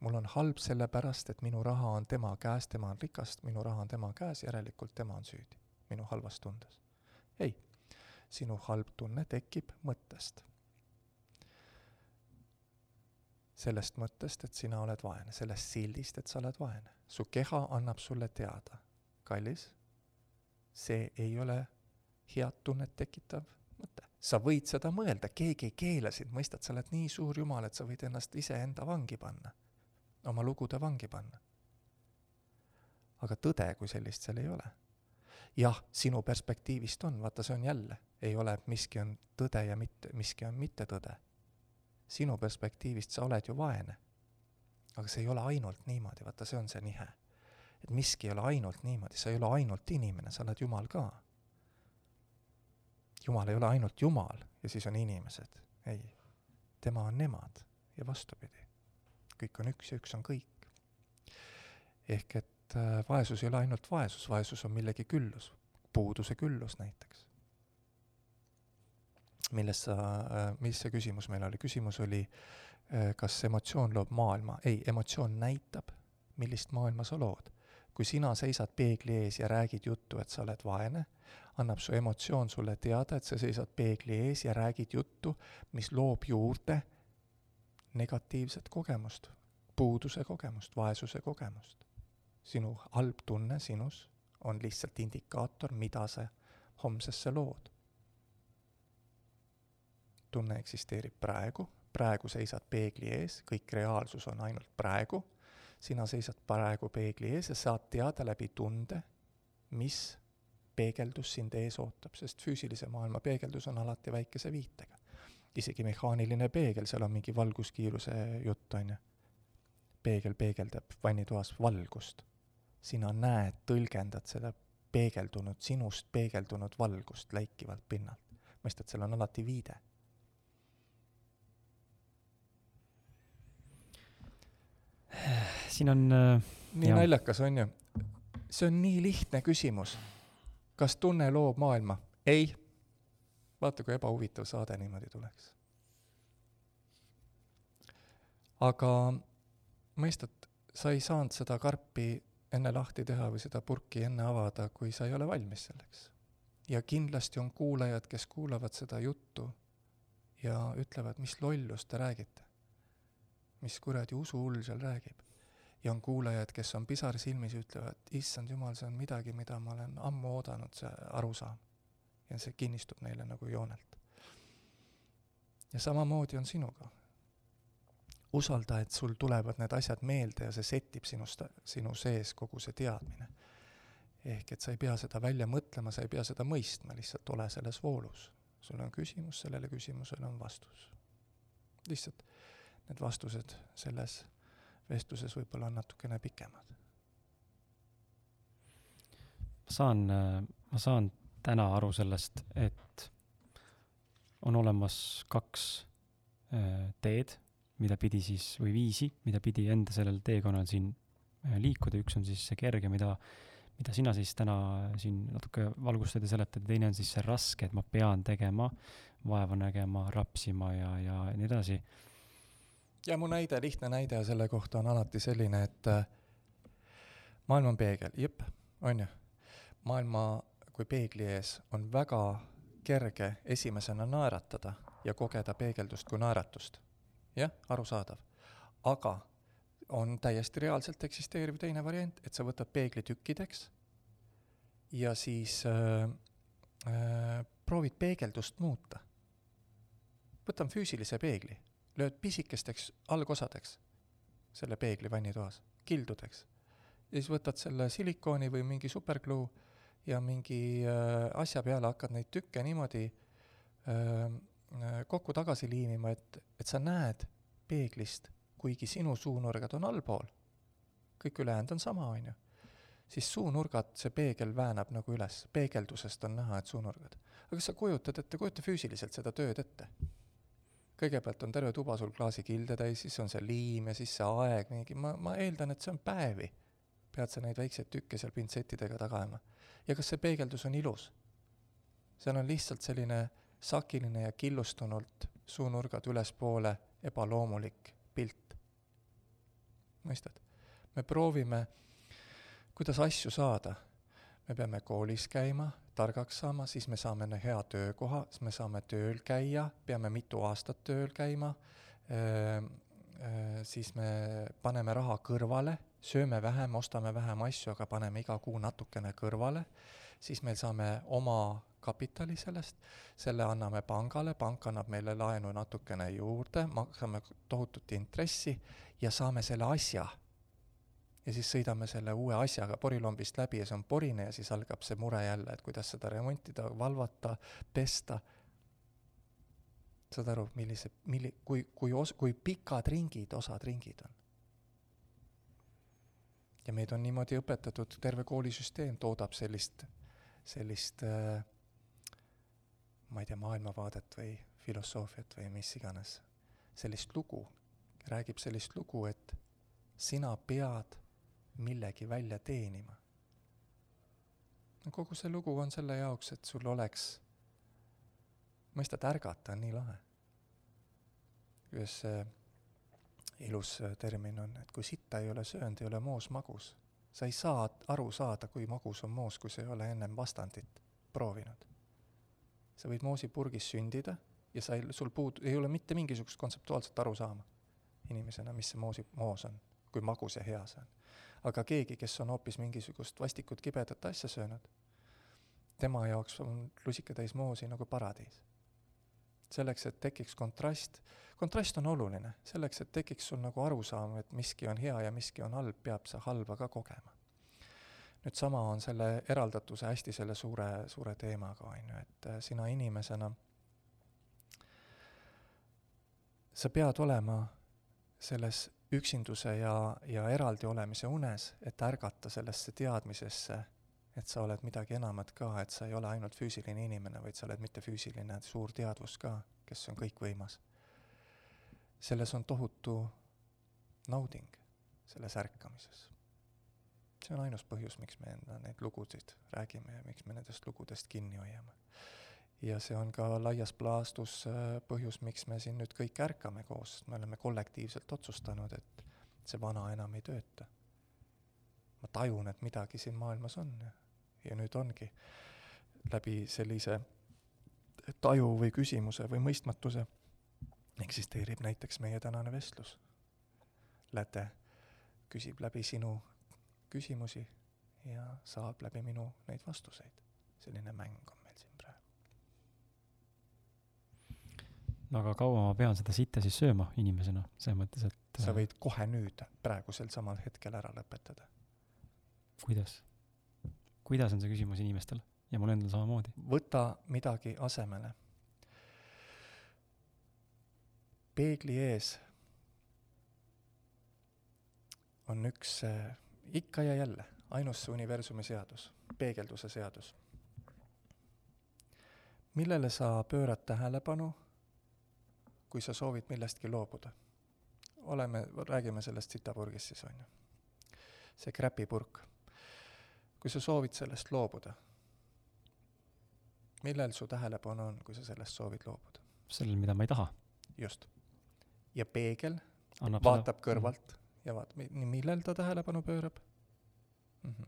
Mul on halb sellepärast, et minu raha on tema käes, tema on rikas, minu raha on tema käes, järelikult tema on süüdi minu halvas tundes. ei, sinu halb tunne tekib mõttest. sellest mõttest, et sina oled vaene, sellest sildist, et sa oled vaene. su keha annab sulle teada, kallis see ei ole head tunnet tekitav mõte. sa võid seda mõelda, keegi ei keela sind, mõistad, sa oled nii suur jumal, et sa võid ennast iseenda vangi panna, oma lugude vangi panna. aga tõde kui sellist seal ei ole. jah, sinu perspektiivist on, vaata, see on jälle, ei ole, miski on tõde ja mitte, miski on mittetõde. sinu perspektiivist sa oled ju vaene. aga see ei ole ainult niimoodi, vaata, see on see nihe et miski ei ole ainult niimoodi, sa ei ole ainult inimene, sa oled Jumal ka. Jumal ei ole ainult Jumal ja siis on inimesed, ei. tema on nemad ja vastupidi. Kõik on üks ja üks on kõik. ehk et äh, vaesus ei ole ainult vaesus, vaesus on millegi küllus, puuduse küllus näiteks. millest sa äh,, mis see küsimus meil oli, küsimus oli äh, kas emotsioon loob maailma, ei, emotsioon näitab, millist maailma sa lood kui sina seisad peegli ees ja räägid juttu, et sa oled vaene, annab su emotsioon sulle teada, et sa seisad peegli ees ja räägid juttu, mis loob juurde negatiivset kogemust, puuduse kogemust, vaesuse kogemust. sinu halb tunne sinus on lihtsalt indikaator, mida sa homsesse lood. tunne eksisteerib praegu, praegu seisad peegli ees, kõik reaalsus on ainult praegu sina seisad praegu peegli ees ja saad teada läbi tunde, mis peegeldus sind ees ootab, sest füüsilise maailma peegeldus on alati väikese viitega. Isegi mehaaniline peegel, seal on mingi valguskiiruse jutt, on ju. peegel peegeldab vannitoas valgust. sina näed, tõlgendad seda peegeldunud, sinust peegeldunud valgust läikivalt pinnalt. mõistad, seal on alati viide siin on äh, nii Jah. naljakas, on ju? see on nii lihtne küsimus. kas tunne loob maailma? ei. Vaata, kui ebahuvitav saade niimoodi tuleks. aga mõistad, sa ei saanud seda karpi enne lahti teha või seda purki enne avada, kui sa ei ole valmis selleks. ja kindlasti on kuulajad, kes kuulavad seda juttu ja ütlevad, mis lollust te räägite. mis kuradi usuhull seal räägib ja on kuulajad, kes on pisar silmis ja ütlevad, issand jumal, see on midagi, mida ma olen ammu oodanud, see arusaam. Ja see kinnistub neile nagu joonelt. ja samamoodi on sinuga. usalda, et sul tulevad need asjad meelde ja see settib sinust, sinu sees kogu see teadmine. ehk et sa ei pea seda välja mõtlema, sa ei pea seda mõistma, lihtsalt ole selles voolus. sul on küsimus, sellele küsimusele on vastus. lihtsalt need vastused selles vestluses võib-olla on natukene pikemad. ma saan, ma saan täna aru sellest, et on olemas kaks äh, teed, mida pidi siis, või viisi, mida pidi enda sellel teekonnal siin äh, liikuda, üks on siis see kerge, mida, mida sina siis täna siin natuke valgustad ja seletad, ja teine on siis see raske, et ma pean tegema, vaeva nägema, rapsima ja, ja nii edasi. ja mu näide, lihtne näide selle kohta on alati selline, et äh, maailm on peegel, jep, on ju. maailma kui peegli ees on väga kerge esimesena naeratada ja kogeda peegeldust kui naeratust. jah, arusaadav. aga on täiesti reaalselt eksisteeriv teine variant, et sa võtad peegli tükkideks ja siis äh, äh, proovid peegeldust muuta. võtan füüsilise peegli, lööd pisikesteks algosadeks selle peegli vannitoas, kildudeks. ja siis võtad selle silikooni või mingi supergluu ja mingi äh, asja peale hakkad neid tükke niimoodi äh, äh, kokku tagasi liimima, et, et sa näed peeglist, kuigi sinu suunurgad on allpool, kõik ülejäänud on sama, on ju, siis suunurgad, see peegel väänab nagu üles, peegeldusest on näha, et suunurgad. aga kas sa kujutad ette, kujuta füüsiliselt seda tööd ette. kõigepealt on terve tuba sul klaasikilde täis, siis on see liim ja siis see aeg, mingi, ma, ma eeldan, et see on päevi. Pead sa neid väikseid tükke seal pintsettidega taga ajama ja kas see peegeldus on ilus? seal on lihtsalt selline sakiline ja killustunult suunurgad ülespoole ebaloomulik pilt. mõistad? me proovime, kuidas asju saada. me peame koolis käima, targaks saama, siis me saame hea töökoha, siis me saame tööl käia, peame mitu aastat tööl käima, siis me paneme raha kõrvale sööme vähem, ostame vähem asju, aga paneme iga kuu natukene kõrvale, siis meil saame oma kapitali sellest, selle anname pangale, pank annab meile laenu natukene juurde, maksame tohutut intressi ja saame selle asja. ja siis sõidame selle uue asjaga porilombist läbi ja see on porine ja siis algab see mure jälle, et kuidas seda remontida, valvata, pesta. saad aru, millise, milli-, kui, kui os-, kui pikad ringid, osad ringid on ja meid on niimoodi õpetatud, terve koolisüsteem toodab sellist, sellist äh, ma ei tea, maailmavaadet või filosoofiat või mis iganes, sellist lugu, räägib sellist lugu, et sina pead millegi välja teenima. kogu see lugu on selle jaoks, et sul oleks, mõistad, ärgata on nii lahe. kuidas see ilus termin on, et kui sitta ei ole söönud, ei ole moos magus. sa ei saa aru saada, kui magus on moos, kui sa ei ole ennem vastandit proovinud. sa võid moosipurgis sündida ja sa ei, sul puud-, ei ole mitte mingisugust kontseptuaalset arusaama inimesena, mis see moosi, moos on, kui magus ja hea see on. aga keegi, kes on hoopis mingisugust vastikut kibedat asja söönud, tema jaoks on lusikatäis moosi nagu paradiis. Selleks, et tekiks kontrast, kontrast on oluline, selleks, et tekiks sul nagu arusaam, et miski on hea ja miski on halb, peab sa halba ka kogema. nüüd sama on selle eraldatuse hästi selle suure, suure teemaga, on ju, et äh, sina inimesena, sa pead olema selles üksinduse ja, ja eraldi olemise unes, et ärgata sellesse teadmisesse, et sa oled midagi enamat ka, et sa ei ole ainult füüsiline inimene, vaid sa oled mittefüüsiline suur teadvus ka, kes on kõikvõimas. selles on tohutu nauding, selles ärkamises see on ainus põhjus, miks me enda neid lugusid räägime ja miks me nendest lugudest kinni hoiame. ja see on ka laias plaastus äh, põhjus, miks me siin nüüd kõik ärkame koos, me oleme kollektiivselt otsustanud, et see vana enam ei tööta. ma tajun, et midagi siin maailmas on ja, nüüd ongi läbi sellise taju või küsimuse või mõistmatuse eksisteerib näiteks meie tänane vestlus. Läte küsib läbi sinu küsimusi ja saab läbi minu neid vastuseid. selline mäng on meil siin praegu. no aga kaua ma pean seda sitta siis sööma inimesena, selles mõttes, et sa võid kohe nüüd, praegusel samal hetkel ära lõpetada. kuidas? Kuidas on see küsimus inimestel ja mul endal samamoodi? võta midagi asemele. peegli ees on üks äh, ikka ja jälle, ainus universumi seadus, peegelduse seadus. millele sa pöörad tähelepanu, kui sa soovid millestki loobuda? oleme, räägime sellest sitapurgist siis, on ju. see kräpipurk. Kui sa soovid sellest loobuda, millel su tähelepanu on, kui sa sellest soovid loobuda? sellel, mida ma ei taha. just. ja peegel Annab vaatab seda... kõrvalt ja vaat-, millel ta tähelepanu pöörab mm? -hmm.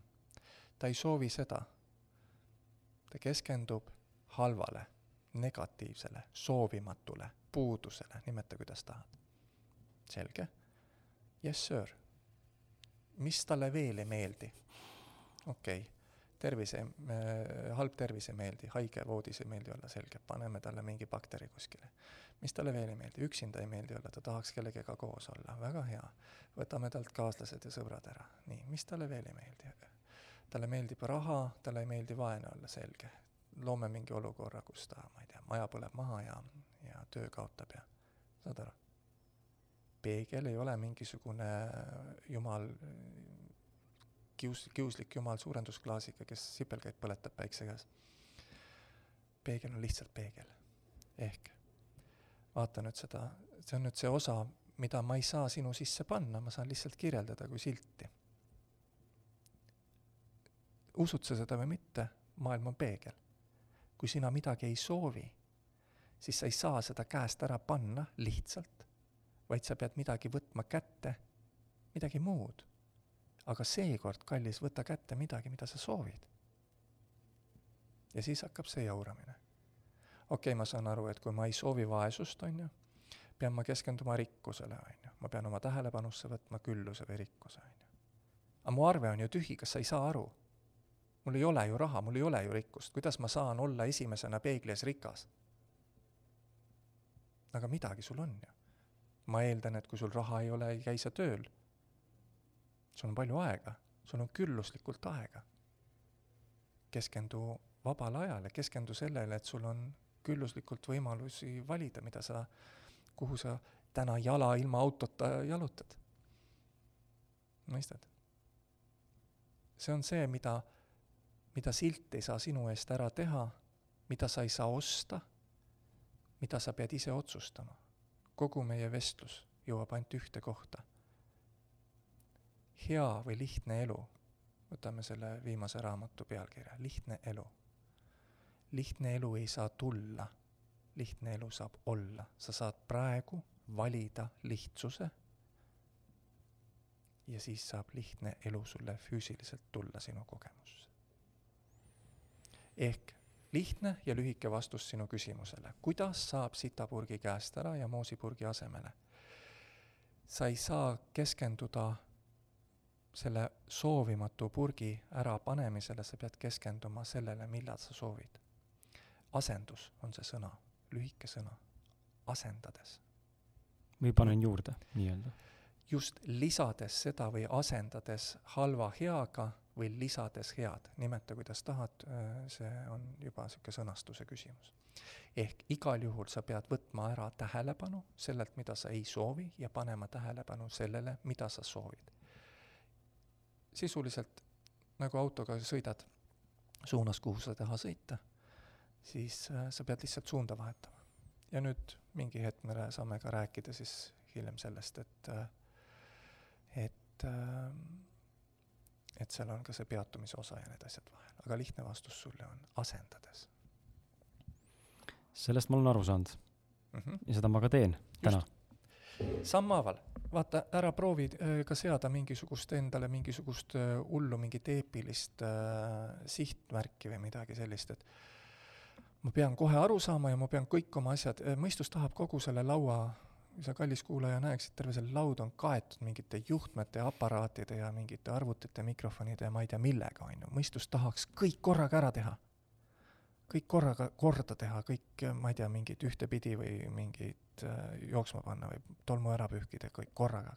ta ei soovi seda. ta keskendub halvale, negatiivsele, soovimatule, puudusele, nimeta kuidas tahad. selge? Yes, sir. mis talle veel ei meeldi? Okei okay tervise äh,, halb tervis ei meeldi, haige voodis ei meeldi olla, selge, paneme talle mingi bakteri kuskile. mis talle veel ei meeldi, üksinda ei meeldi olla, ta tahaks kellegagi koos olla, väga hea. võtame talt kaaslased ja sõbrad ära, nii, mis talle veel ei meeldi? talle meeldib raha, talle ei meeldi vaene olla, selge. loome mingi olukorra, kus ta, ma ei tea, maja põleb maha ja, ja töö kaotab ja, saad aru? peegel ei ole mingisugune jumal kius-, kiuslik jumal suurendusklaasiga, kes sipelgaid põletab päikse käes. peegel on lihtsalt peegel. ehk vaata nüüd seda, see on nüüd see osa, mida ma ei saa sinu sisse panna, ma saan lihtsalt kirjeldada kui silti. usud sa seda või mitte, maailm on peegel. kui sina midagi ei soovi, siis sa ei saa seda käest ära panna lihtsalt, vaid sa pead midagi võtma kätte, midagi muud aga seekord, kallis, võta kätte midagi, mida sa soovid. ja siis hakkab see jauramine. okei okay,, ma saan aru, et kui ma ei soovi vaesust, on ju, pean ma keskenduma rikkusele, on ju, ma pean oma tähelepanusse võtma külluse või rikkuse, on ju. aga mu arve on ju tühi, kas sa ei saa aru? mul ei ole ju raha, mul ei ole ju rikkust, kuidas ma saan olla esimesena peegli ees rikas? aga midagi sul on ju. ma eeldan, et kui sul raha ei ole, ei käi sa tööl sul on palju aega, sul on külluslikult aega. keskendu vabale ajale, keskendu sellele, et sul on külluslikult võimalusi valida, mida sa, kuhu sa täna jala ilma autota jalutad. mõistad? see on see, mida, mida silt ei saa sinu eest ära teha, mida sa ei saa osta, mida sa pead ise otsustama. kogu meie vestlus jõuab ainult ühte kohta hea või lihtne elu, võtame selle viimase raamatu pealkirja, lihtne elu. lihtne elu ei saa tulla, lihtne elu saab olla, sa saad praegu valida lihtsuse ja siis saab lihtne elu sulle füüsiliselt tulla sinu kogemusse. ehk lihtne ja lühike vastus sinu küsimusele, kuidas saab sitapurgi käest ära ja moosipurgi asemele? sa ei saa keskenduda selle soovimatu purgi ärapanemisele sa pead keskenduma sellele, millal sa soovid. asendus on see sõna, lühike sõna, asendades. või panen juurde, nii-öelda. just lisades seda või asendades halva heaga või lisades head, nimeta kuidas tahad, see on juba niisugune sõnastuse küsimus. ehk igal juhul sa pead võtma ära tähelepanu sellelt, mida sa ei soovi, ja panema tähelepanu sellele, mida sa soovid. Sisuliselt nagu autoga sõidad suunas, kuhu sa ei taha sõita, siis äh, sa pead lihtsalt suunda vahetama. ja nüüd mingi hetk me saame ka rääkida siis hiljem sellest, et, äh, et, äh, et seal on ka see peatumise osa ja need asjad vahel, aga lihtne vastus sulle on asendades. sellest ma olen aru saanud mm. -hmm. ja seda ma ka teen täna. Sammhaaval vaata, ära proovi äh, ka seada mingisugust endale mingisugust äh, hullu mingit eepilist äh, sihtmärki või midagi sellist, et ma pean kohe aru saama ja ma pean kõik oma asjad, äh, mõistus tahab kogu selle laua, sa kallis kuulaja näeksid, terve see laud on kaetud mingite juhtmete, aparaatide ja mingite arvutite, mikrofonide ja ma ei tea millega, on ju, mõistus tahaks kõik korraga ära teha kõik korraga korda teha, kõik, ma ei tea, mingid ühtepidi või mingid äh, jooksma panna või tolmu ära pühkida, kõik korraga.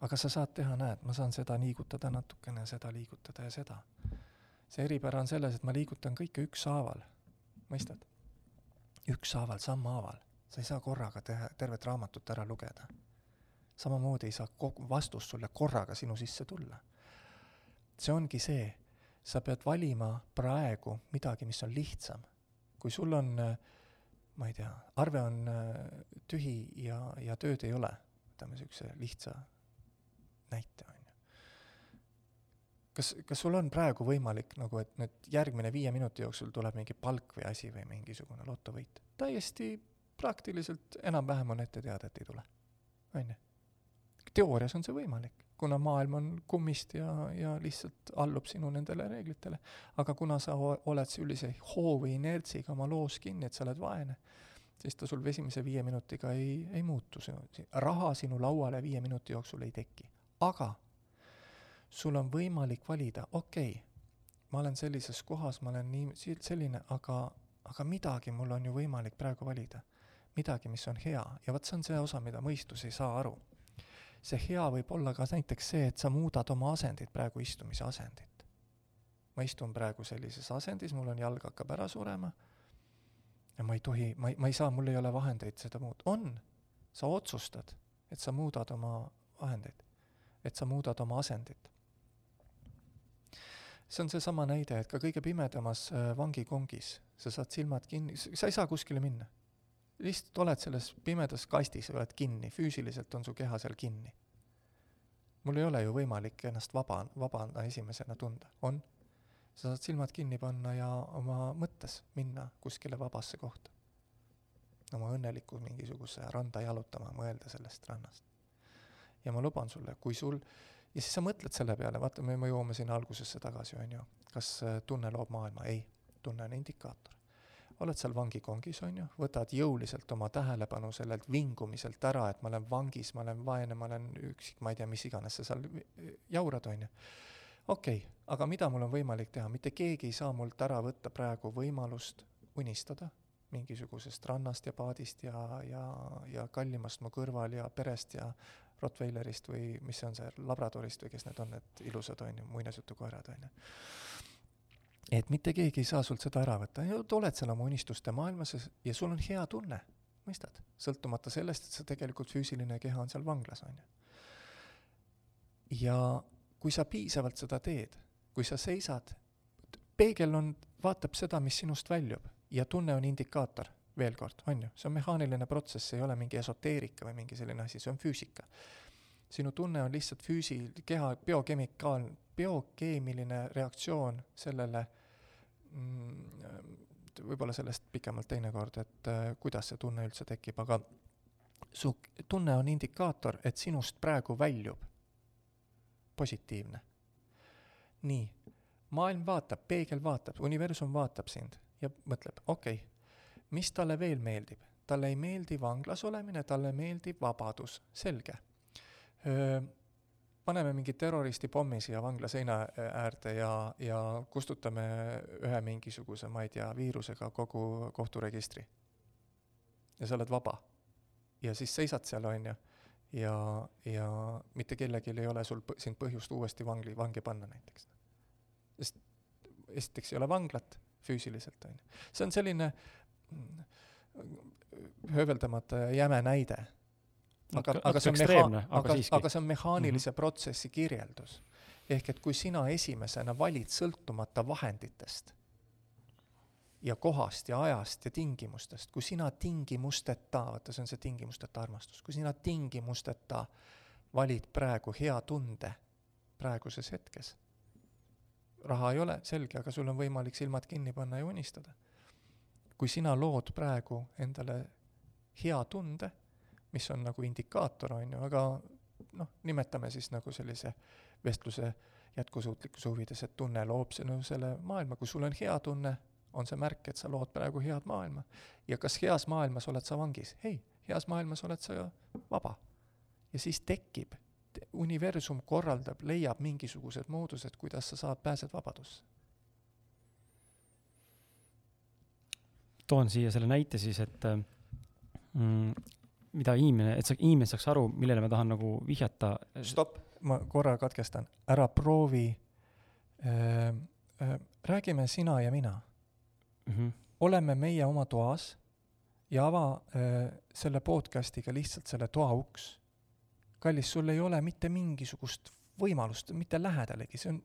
aga sa saad teha, näed, ma saan seda liigutada natukene, seda liigutada ja seda. see eripära on selles, et ma liigutan kõike ükshaaval, mõistad? ükshaaval, sammhaaval. sa ei saa korraga teha, tervet raamatut ära lugeda. samamoodi ei saa kogu vastus sulle korraga sinu sisse tulla. see ongi see sa pead valima praegu midagi, mis on lihtsam. kui sul on, ma ei tea, arve on äh, tühi ja, ja tööd ei ole, võtame niisuguse lihtsa näite, on ju. kas, kas sul on praegu võimalik nagu, et nüüd järgmine viie minuti jooksul tuleb mingi palk või asi või mingisugune lotovõit? täiesti praktiliselt enam-vähem on ette teada, et ei tule, on ju. teoorias on see võimalik kuna maailm on kummist ja, ja lihtsalt allub sinu nendele reeglitele. aga kuna sa oled sellise hoo või inertsiga oma loos kinni, et sa oled vaene, siis ta sul esimese viie minutiga ei, ei muutu, raha sinu lauale viie minuti jooksul ei teki. aga sul on võimalik valida, okei okay,, ma olen sellises kohas, ma olen nii selline, aga, aga midagi mul on ju võimalik praegu valida. midagi, mis on hea ja vot see on see osa, mida mõistus ei saa aru see hea võib olla ka näiteks see, et sa muudad oma asendit, praegu istumise asendit. ma istun praegu sellises asendis, mul on jalg hakkab ära surema ja ma ei tohi, ma ei, ma ei saa, mul ei ole vahendeid seda muud-, on, sa otsustad, et sa muudad oma vahendeid, et sa muudad oma asendit. see on seesama näide, et ka kõige pimedamas äh, vangikongis sa saad silmad kinni, sa ei saa kuskile minna lihtsalt oled selles pimedas kastis, oled kinni, füüsiliselt on su keha seal kinni. mul ei ole ju võimalik ennast vaba, vabana esimesena tunda, on? sa saad silmad kinni panna ja oma mõttes minna kuskile vabasse kohta. oma õnneliku mingisuguse randa jalutama, mõelda sellest rannast. ja ma luban sulle, kui sul, ja siis sa mõtled selle peale, vaata, me, me jõuame sinna algusesse tagasi, on ju, kas äh, tunne loob maailma, ei, tunne on indikaator oled seal vangikongis, on ju, võtad jõuliselt oma tähelepanu sellelt vingumiselt ära, et ma olen vangis, ma olen vaene, ma olen üksik, ma ei tea, mis iganes sa seal jaurad, on ju. okei okay,, aga mida mul on võimalik teha, mitte keegi ei saa mult ära võtta praegu võimalust unistada mingisugusest rannast ja paadist ja, ja, ja kallimast mu kõrval ja perest ja Rottweilerist või mis see on see, labradorist või kes need on, need ilusad, on ju, muinasjutukoerad, on ju et mitte keegi ei saa sult seda ära võtta, oled seal oma unistuste maailmas ja sul on hea tunne, mõistad? sõltumata sellest, et sa tegelikult füüsiline keha on seal vanglas, on ju. ja kui sa piisavalt seda teed, kui sa seisad, peegel on, vaatab seda, mis sinust väljub ja tunne on indikaator, veel kord, on ju, see on mehaaniline protsess, see ei ole mingi esoteerika või mingi selline asi, see on füüsika. sinu tunne on lihtsalt füüsi-, keha biokemikaal, biokeemiline reaktsioon sellele võib-olla sellest pikemalt teinekord, et äh, kuidas see tunne üldse tekib, aga su tunne on indikaator, et sinust praegu väljub positiivne. nii, maailm vaatab, peegel vaatab, universum vaatab sind ja mõtleb, okei okay,, mis talle veel meeldib? talle ei meeldi vanglas olemine, talle meeldib vabadus, selge paneme mingi terroristi pommi siia vangla seina äärde ja, ja kustutame ühe mingisuguse, ma ei tea, viirusega kogu kohturegistri. ja sa oled vaba. ja siis seisad seal, on ju, ja, ja mitte kellelgi ei ole sul, sind põhjust uuesti vangli, vangi panna näiteks. sest esiteks ei ole vanglat füüsiliselt, on ju. see on selline mm, hööveldamata jäme näide. Aga, aga see on meha-, aga, aga see on mehaanilise mm -hmm. protsessi kirjeldus. ehk et kui sina esimesena valid sõltumata vahenditest ja kohast ja ajast ja tingimustest, kui sina tingimusteta, vaata, see on see tingimusteta armastus, kui sina tingimusteta valid praegu hea tunde praeguses hetkes, raha ei ole, selge, aga sul on võimalik silmad kinni panna ja unistada. kui sina lood praegu endale hea tunde, mis on nagu indikaator, on ju, aga noh, nimetame siis nagu sellise vestluse jätkusuutlikkuse huvides, et tunne loob sinu selle maailma, kui sul on hea tunne, on see märk, et sa lood praegu head maailma. ja kas heas maailmas oled sa vangis? ei, heas maailmas oled sa vaba. ja siis tekib, universum korraldab, leiab mingisugused moodused, kuidas sa saad, pääsed vabadusse. toon siia selle näite siis, et mm, mida inimene, et sa, inimene saaks aru, millele ma tahan nagu vihjata. stopp, ma korra katkestan, ära proovi äh,, äh, räägime sina ja mina mm. -hmm. oleme meie oma toas ja ava äh, selle podcast'iga lihtsalt selle toa uks. kallis, sul ei ole mitte mingisugust võimalust mitte lähedalegi, see on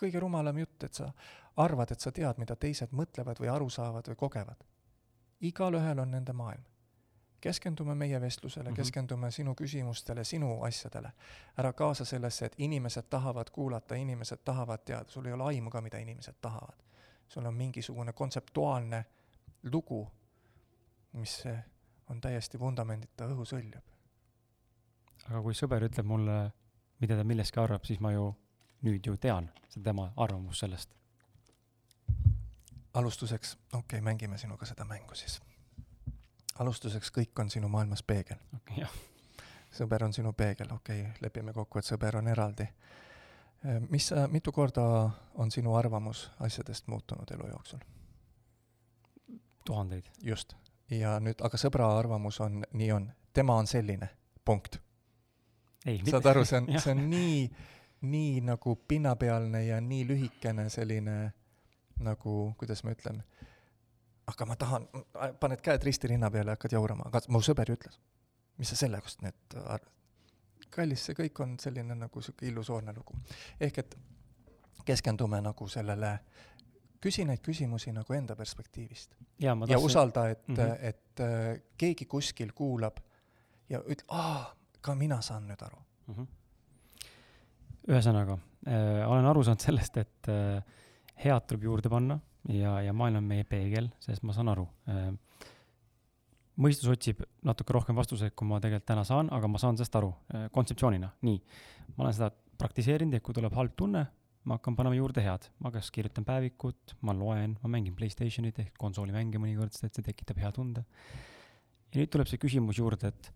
kõige rumalam jutt, et sa arvad, et sa tead, mida teised mõtlevad või aru saavad või kogevad. igalühel on nende maailm keskendume meie vestlusele mm, -hmm. keskendume sinu küsimustele, sinu asjadele. ära kaasa sellesse, et inimesed tahavad kuulata, inimesed tahavad teada, sul ei ole aimu ka, mida inimesed tahavad. sul on mingisugune kontseptuaalne lugu, mis on täiesti vundamendita õhus hõljub. aga kui sõber ütleb mulle, mida ta millestki arvab, siis ma ju nüüd ju tean, see on tema arvamus sellest. alustuseks, okei okay,, mängime sinuga seda mängu siis alustuseks kõik on sinu maailmas peegel okay,. sõber on sinu peegel, okei okay,, lepime kokku, et sõber on eraldi. Äh, mis mitu korda on sinu arvamus asjadest muutunud elu jooksul? tuhandeid. just. ja nüüd, aga sõbra arvamus on, nii on, tema on selline, punkt. saad aru, see on see on nii, nii nagu pinnapealne ja nii lühikene selline nagu, kuidas ma ütlen aga ma tahan, paned käed risti rinna peale ja hakkad jaurama, aga mu sõber ju ütles. mis sa selle kohta nüüd arvad? kallis, see kõik on selline nagu niisugune illusoorne lugu. ehk et keskendume nagu sellele, küsi neid küsimusi nagu enda perspektiivist. ja, ja usalda, et mm, -hmm. et äh, keegi kuskil kuulab ja ütleb, aa, ka mina saan nüüd aru mm. -hmm. ühesõnaga äh,, olen aru saanud sellest, et äh, head tuleb juurde panna ja, ja maailm on meie peegel, sest ma saan aru äh,. mõistus otsib natuke rohkem vastuseid, kui ma tegelikult täna saan, aga ma saan sellest aru äh, kontseptsioonina, nii. ma olen seda praktiseerinud, et kui tuleb halb tunne, ma hakkan panema juurde head, ma kas kirjutan päevikut, ma loen, ma mängin Playstationit ehk konsoolimänge mõnikord, sest et see tekitab hea tunde. ja nüüd tuleb see küsimus juurde, et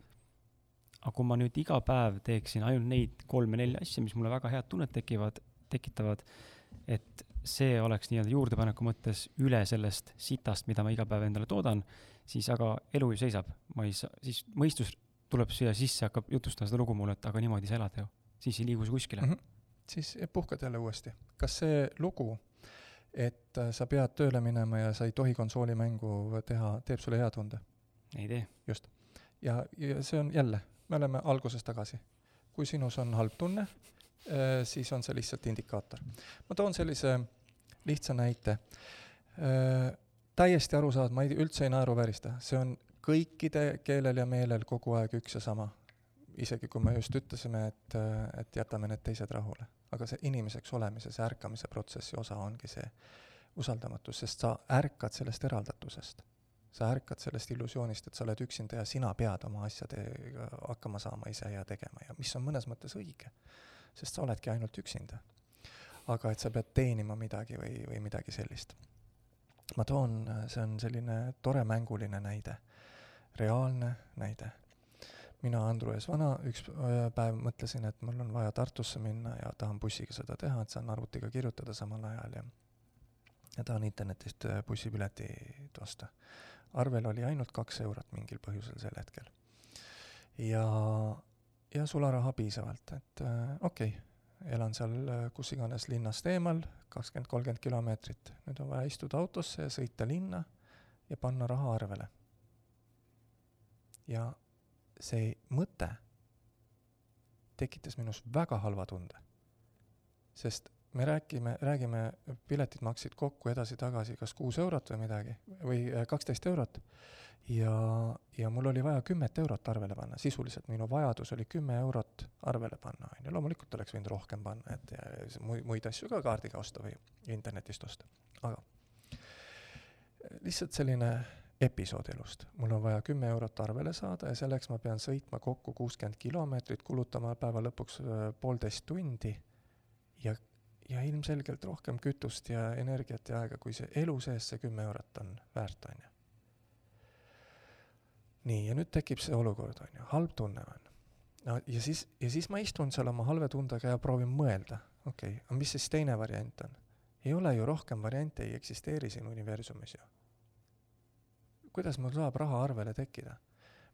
aga kui ma nüüd iga päev teeksin ainult neid kolme-nelja asja, mis mulle väga head tunnet tekivad, tekitavad, et see oleks nii-öelda juurdepaneku mõttes üle sellest sitast, mida ma iga päev endale toodan, siis aga elu ju seisab, ma ei saa, siis mõistus tuleb siia sisse, hakkab jutustama seda lugu mulle, et aga niimoodi sa elad ju, siis ei liigu sa kuskile mm. -hmm. siis puhkad jälle uuesti. kas see lugu, et äh, sa pead tööle minema ja sa ei tohi konsoolimängu teha, teeb sulle hea tunde? ei tee. just. ja, ja see on jälle, me oleme alguses tagasi. kui sinus on halb tunne, siis on see lihtsalt indikaator. ma toon sellise lihtsa näite. Äh, täiesti aru saad, ma ei, üldse ei naeruväärista, see on kõikide keelel ja meelel kogu aeg üks ja sama. isegi kui me just ütlesime, et, et jätame need teised rahule. aga see inimeseks olemise, see ärkamise protsessi osa ongi see usaldamatus, sest sa ärkad sellest eraldatusest. sa ärkad sellest illusioonist, et sa oled üksinda ja sina pead oma asjadega hakkama saama ise ja tegema ja mis on mõnes mõttes õige sest sa oledki ainult üksinda. aga et sa pead teenima midagi või, või midagi sellist. ma toon, see on selline tore mänguline näide, reaalne näide. mina, Andru ees vana, üks päev mõtlesin, et mul on vaja Tartusse minna ja tahan bussiga seda teha, et saan arvutiga kirjutada samal ajal ja ja tahan internetist äh, bussipiletit osta. arvel oli ainult kaks eurot mingil põhjusel sel hetkel. ja ja sularaha piisavalt, et äh, okei okay., elan seal äh, kus iganes linnast eemal, kakskümmend, kolmkümmend kilomeetrit. nüüd on vaja istuda autosse ja sõita linna ja panna raha arvele. ja see mõte tekitas minus väga halva tunde. sest me räägime, räägime, piletid maksid kokku edasi-tagasi kas kuus eurot või midagi, või äh, kaksteist eurot, ja, ja mul oli vaja kümmet eurot arvele panna, sisuliselt minu vajadus oli kümme eurot arvele panna, on ju, loomulikult oleks võinud rohkem panna, et ja muid, asju ka kaardiga osta või internetist osta, aga lihtsalt selline episood elust. mul on vaja kümme eurot arvele saada ja selleks ma pean sõitma kokku kuuskümmend kilomeetrit, kulutama päeva lõpuks poolteist tundi ja, ja ilmselgelt rohkem kütust ja energiat ja aega, kui see elu sees see kümme eurot on väärt, on ju. nii, ja nüüd tekib see olukord, on ju, halb tunne on. no ja siis, ja siis ma istun seal oma halve tundega ja proovin mõelda, okei okay,, aga mis siis teine variant on? ei ole ju rohkem variante, ei eksisteeri siin universumis ju kuidas mul saab raha arvele tekkida?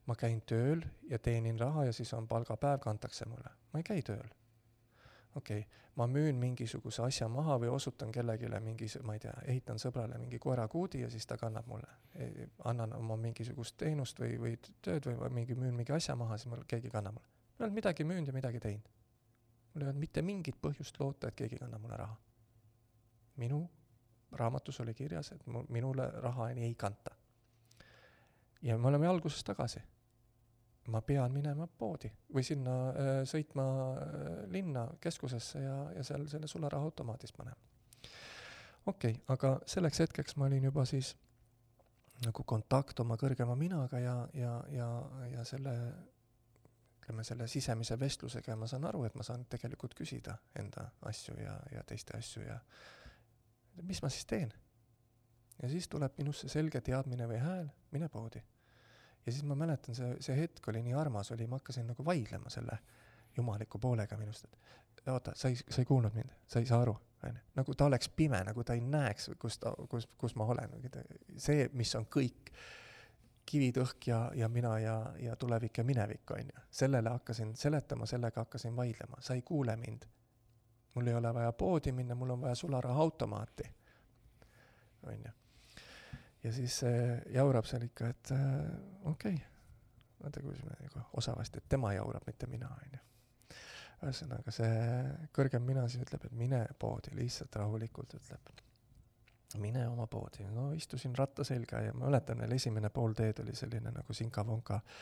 ma käin tööl ja teenin raha ja siis on palgapäev, kantakse mulle. ma ei käi tööl. Okei okay,, ma müün mingisuguse asja maha või osutan kellelegi mingi, ma ei tea, ehitan sõbrale mingi koerakuudi ja siis ta kannab mulle. E, annan oma mingisugust teenust või, või tööd või mingi, müün mingi asja maha, siis mul keegi kannab mulle. ma ei olnud midagi müünud ja midagi teinud. mul ei olnud mitte mingit põhjust loota, et keegi kannab mulle raha. minu raamatus oli kirjas, et mul, minule raha ei kanta ja me oleme alguses tagasi. Ma pean minema poodi või sinna äh, sõitma äh, linna keskusesse ja, ja seal selle sularahaautomaadis panema. okei okay,, aga selleks hetkeks ma olin juba siis nagu kontakt oma kõrgema minaga ja, ja, ja, ja selle ütleme, selle sisemise vestlusega ja ma saan aru, et ma saan tegelikult küsida enda asju ja, ja teiste asju ja mis ma siis teen ja siis tuleb minusse selge teadmine või hääl, mine poodi. Ja siis ma mäletan, see, see hetk oli nii armas, oli, ma hakkasin nagu vaidlema selle jumaliku poolega minust, et oota, sa ei, sa ei kuulnud mind, sa ei saa aru, onju. nagu ta oleks pime, nagu ta ei näeks, kus ta, kus, kus ma olen. see, mis on kõik, kivid, õhk ja, ja mina ja, ja tulevik ja minevik, onju. sellele hakkasin seletama, sellega hakkasin vaidlema, sa ei kuule mind. mul ei ole vaja poodi minna, mul on vaja sularahaautomaati, onju ja siis see jaurab seal ikka, et äh, okei okay., vaata kuidas me nagu osavasti, et tema jaurab, mitte mina, onju. ühesõnaga, see kõrgem mina siis ütleb, et mine poodi, lihtsalt rahulikult ütleb. mine oma poodi, no istusin ratta selga ja ma mäletan veel esimene pool teed oli selline nagu sinka-vonka äh,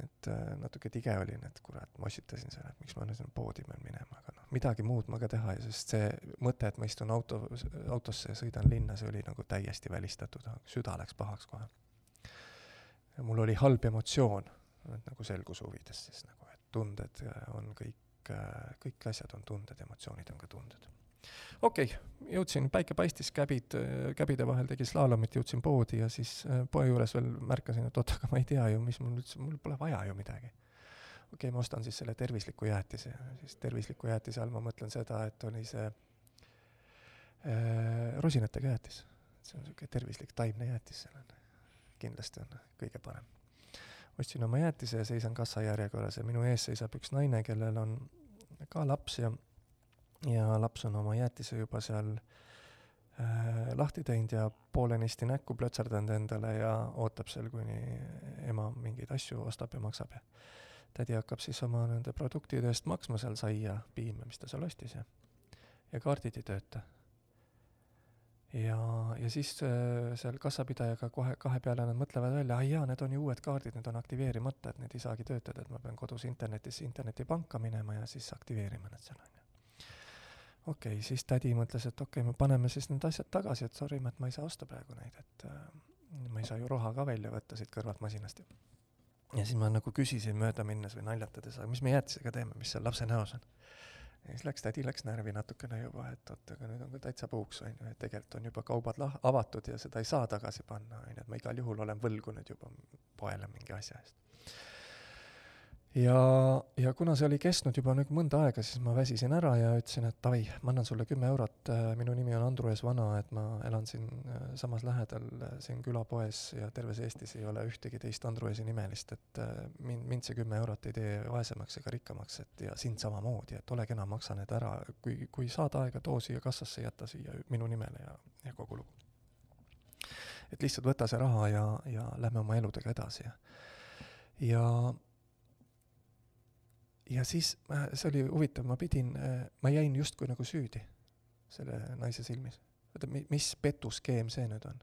et äh, natuke tige olin, et kurat, mossitasin seal, et miks ma nüüd sinna poodi pean minema, aga noh, midagi muud ma ka teha sest see mõte, et ma istun auto, autosse ja sõidan linna, see oli nagu täiesti välistatud, süda läks pahaks kohe. ja mul oli halb emotsioon, nagu selguse huvides siis nagu, et tunded on kõik, äh, kõik asjad on tunded, emotsioonid on ka tunded okei okay,, jõudsin, päike paistis, käbid, käbide vahel tegi slaalomit, jõudsin poodi ja siis äh, poe juures veel märkasin, et oot, aga ma ei tea ju, mis mul üldse, mul pole vaja ju midagi. Okei okay,, ma ostan siis selle tervisliku jäätise, siis tervisliku jäätise all ma mõtlen seda, et oli see äh, rosinatega jäätis. see on niisugune tervislik taimne jäätis, seal on, kindlasti on kõige parem. ostsin oma jäätise ja seisan kassajärjekorras ja minu ees seisab üks naine, kellel on ka laps ja ja laps on oma jäätise juba seal äh, lahti teinud ja poolenisti näkku plötserdanud endale ja ootab seal, kuni ema mingeid asju ostab ja maksab ja tädi hakkab siis oma nende produktide eest maksma seal saia, piime, mis ta seal ostis ja, ja kaardid ei tööta. ja, ja siis äh, seal kassapidajaga kohe kahe peale nad mõtlevad välja, ai jaa, need on ju uued kaardid, need on aktiveerimata, et need ei saagi töötada, et ma pean kodus internetis internetipanka minema ja siis aktiveerima need seal, on ju okei okay,, siis tädi mõtles, et okei okay,, me paneme siis need asjad tagasi, et sorry, et ma ei saa osta praegu neid, et äh, ma ei saa ju raha ka välja võtta siit kõrvalt masinast. Ja siis ma nagu küsisin mööda minnes või naljatades, aga mis me jäätisega teeme, mis seal lapse näos on? ja siis läks, tädi läks närvi natukene juba, et oot, aga nüüd on ka täitsa puuks, on ju, et tegelikult on juba kaubad lah-, avatud ja seda ei saa tagasi panna, on ju, et ma igal juhul olen võlgu nüüd juba poele mingi asja eest ja, ja kuna see oli kestnud juba nüüd mõnda aega, siis ma väsisin ära ja ütlesin, et davai, ma annan sulle kümme eurot, minu nimi on Andrus Vana, et ma elan siin äh, samas lähedal, äh, siin külapoes ja terves Eestis ei ole ühtegi teist Andruesi nimelist, et äh, mind, mind see kümme eurot ei tee vaesemaks ega rikkamaks, et ja sind samamoodi, et ole kena, maksa need ära, kui, kui saad aega, too siia kassasse, jäta siia minu nimele ja, ja kogu lugu. et lihtsalt võta see raha ja, ja lähme oma eludega edasi. Ja, ja ja siis ma, see oli huvitav, ma pidin, ma jäin justkui nagu süüdi selle naise silmis. oota, mis petuskeem see nüüd on?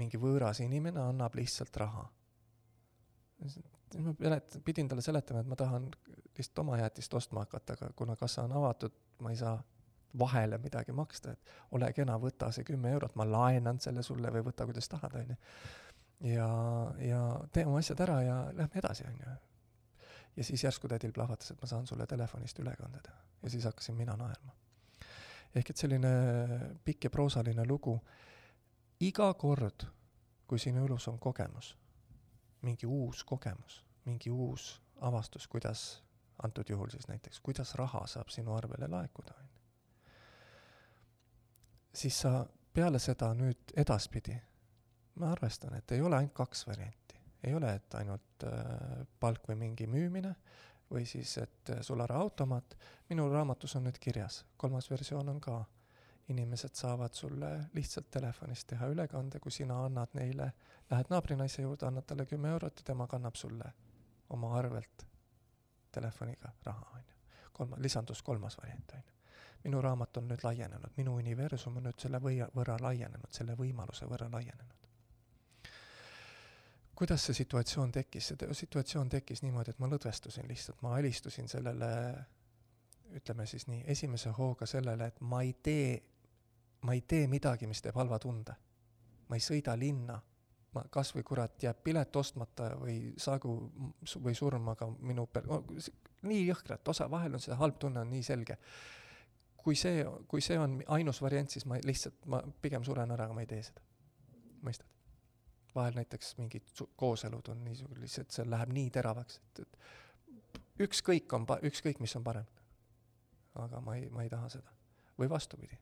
mingi võõras inimene annab lihtsalt raha. ma pelet-, pidin talle seletama, et ma tahan lihtsalt oma jäätist ostma hakata, aga kuna kassa on avatud, ma ei saa vahele midagi maksta, et ole kena, võta see kümme eurot, ma laenan selle sulle või võta, kuidas tahad, onju. ja, ja tee oma asjad ära ja lähme edasi, onju ja siis järsku tädil plahvatas, et ma saan sulle telefonist ülekande teha. ja siis hakkasin mina naerma. ehk et selline pikk ja proosaline lugu. iga kord, kui sinu elus on kogemus, mingi uus kogemus, mingi uus avastus, kuidas, antud juhul siis näiteks, kuidas raha saab sinu arvele laekuda, on ju. siis sa peale seda nüüd edaspidi, ma arvestan, et ei ole ainult kaks varianti ei ole, et ainult äh, palk või mingi müümine või siis, et äh, sularaautomaat, minu raamatus on nüüd kirjas, kolmas versioon on ka, inimesed saavad sulle lihtsalt telefonist teha ülekande, kui sina annad neile, lähed naabrinaise juurde, annad talle kümme eurot ja tema kannab sulle oma arvelt telefoniga raha, on ju. kolma, lisandus kolmas variant, on ju. minu raamat on nüüd laienenud, minu universum on nüüd selle või-, võrra laienenud, selle võimaluse võrra laienenud kuidas see situatsioon tekkis, see situatsioon tekkis niimoodi, et ma lõdvestusin lihtsalt, ma alistusin sellele, ütleme siis nii, esimese hooga sellele, et ma ei tee, ma ei tee midagi, mis teeb halva tunde. ma ei sõida linna, ma kas või kurat, jääb pilet ostmata või saagu või surm, aga minu per-, nii jõhkralt, osa, vahel on see halb tunne on nii selge. kui see, kui see on ainus variant, siis ma lihtsalt, ma pigem suren ära, aga ma ei tee seda. mõistad? Vahel näiteks mingid kooselud on niisugune, lihtsalt see läheb nii teravaks, et, et ükskõik on ükskõik, mis on parem. aga ma ei, ma ei taha seda. või vastupidi.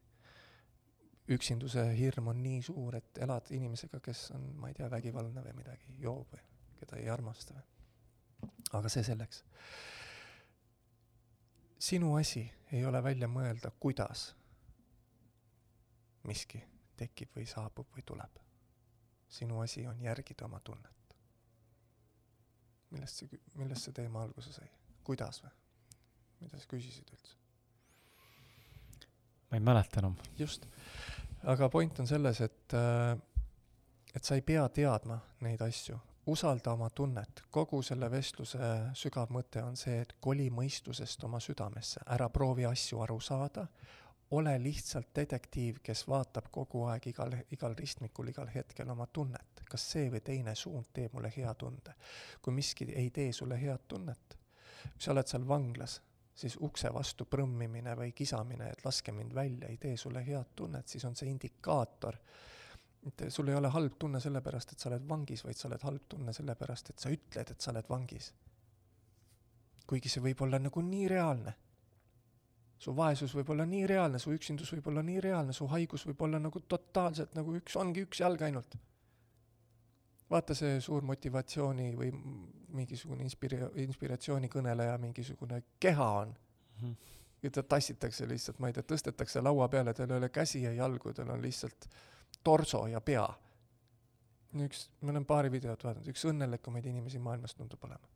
üksinduse hirm on nii suur, et elad inimesega, kes on, ma ei tea, vägivaldne või midagi, joob või keda ei armasta või. aga see selleks. sinu asi ei ole välja mõelda, kuidas miski tekib või saabub või tuleb sinu asi on järgida oma tunnet. millest see, millest see teema alguse sai? kuidas või? mida sa küsisid üldse? ma ei mäleta enam. just. aga point on selles, et, äh, et sa ei pea teadma neid asju. usalda oma tunnet. kogu selle vestluse sügav mõte on see, et koli mõistusest oma südamesse, ära proovi asju aru saada, ole lihtsalt detektiiv, kes vaatab kogu aeg igal, igal ristmikul, igal hetkel oma tunnet. kas see või teine suund teeb mulle hea tunde? kui miski ei tee sulle head tunnet, kui sa oled seal vanglas, siis ukse vastu prõmmimine või kisamine, et laske mind välja, ei tee sulle head tunnet, siis on see indikaator. et sul ei ole halb tunne sellepärast, et sa oled vangis, vaid sa oled halb tunne sellepärast, et sa ütled, et sa oled vangis. kuigi see võib olla nagu nii reaalne su vaesus võib olla nii reaalne, su üksindus võib olla nii reaalne, su haigus võib olla nagu totaalselt nagu üks, ongi üks jalg ainult. vaata see suur motivatsiooni või mingisugune inspira-, inspiratsioonikõneleja mingisugune keha on mm. -hmm. ja ta tassitakse lihtsalt, ma ei tea, tõstetakse laua peale, tal ei ole käsi ja jalgu, tal on lihtsalt torso ja pea. üks, ma olen paari videot vaadanud, üks õnnelikumaid inimesi maailmas tundub olema.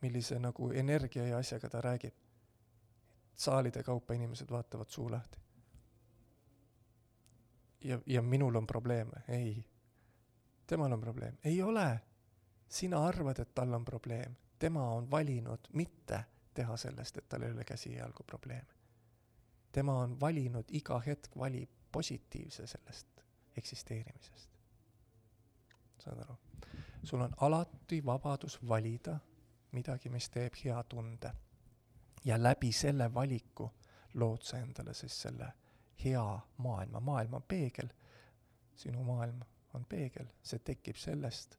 millise nagu energia ja asjaga ta räägib saalide kaupa inimesed vaatavad suu lahti. ja, ja minul on probleeme, ei. temal on probleem, ei ole. sina arvad, et tal on probleem, tema on valinud mitte teha sellest, et tal ei ole käsi ja jalgu probleeme. tema on valinud, iga hetk valib positiivse sellest eksisteerimisest. saad aru? sul on alati vabadus valida midagi, mis teeb hea tunde ja läbi selle valiku lood sa endale siis selle hea maailma, maailm on peegel, sinu maailm on peegel, see tekib sellest,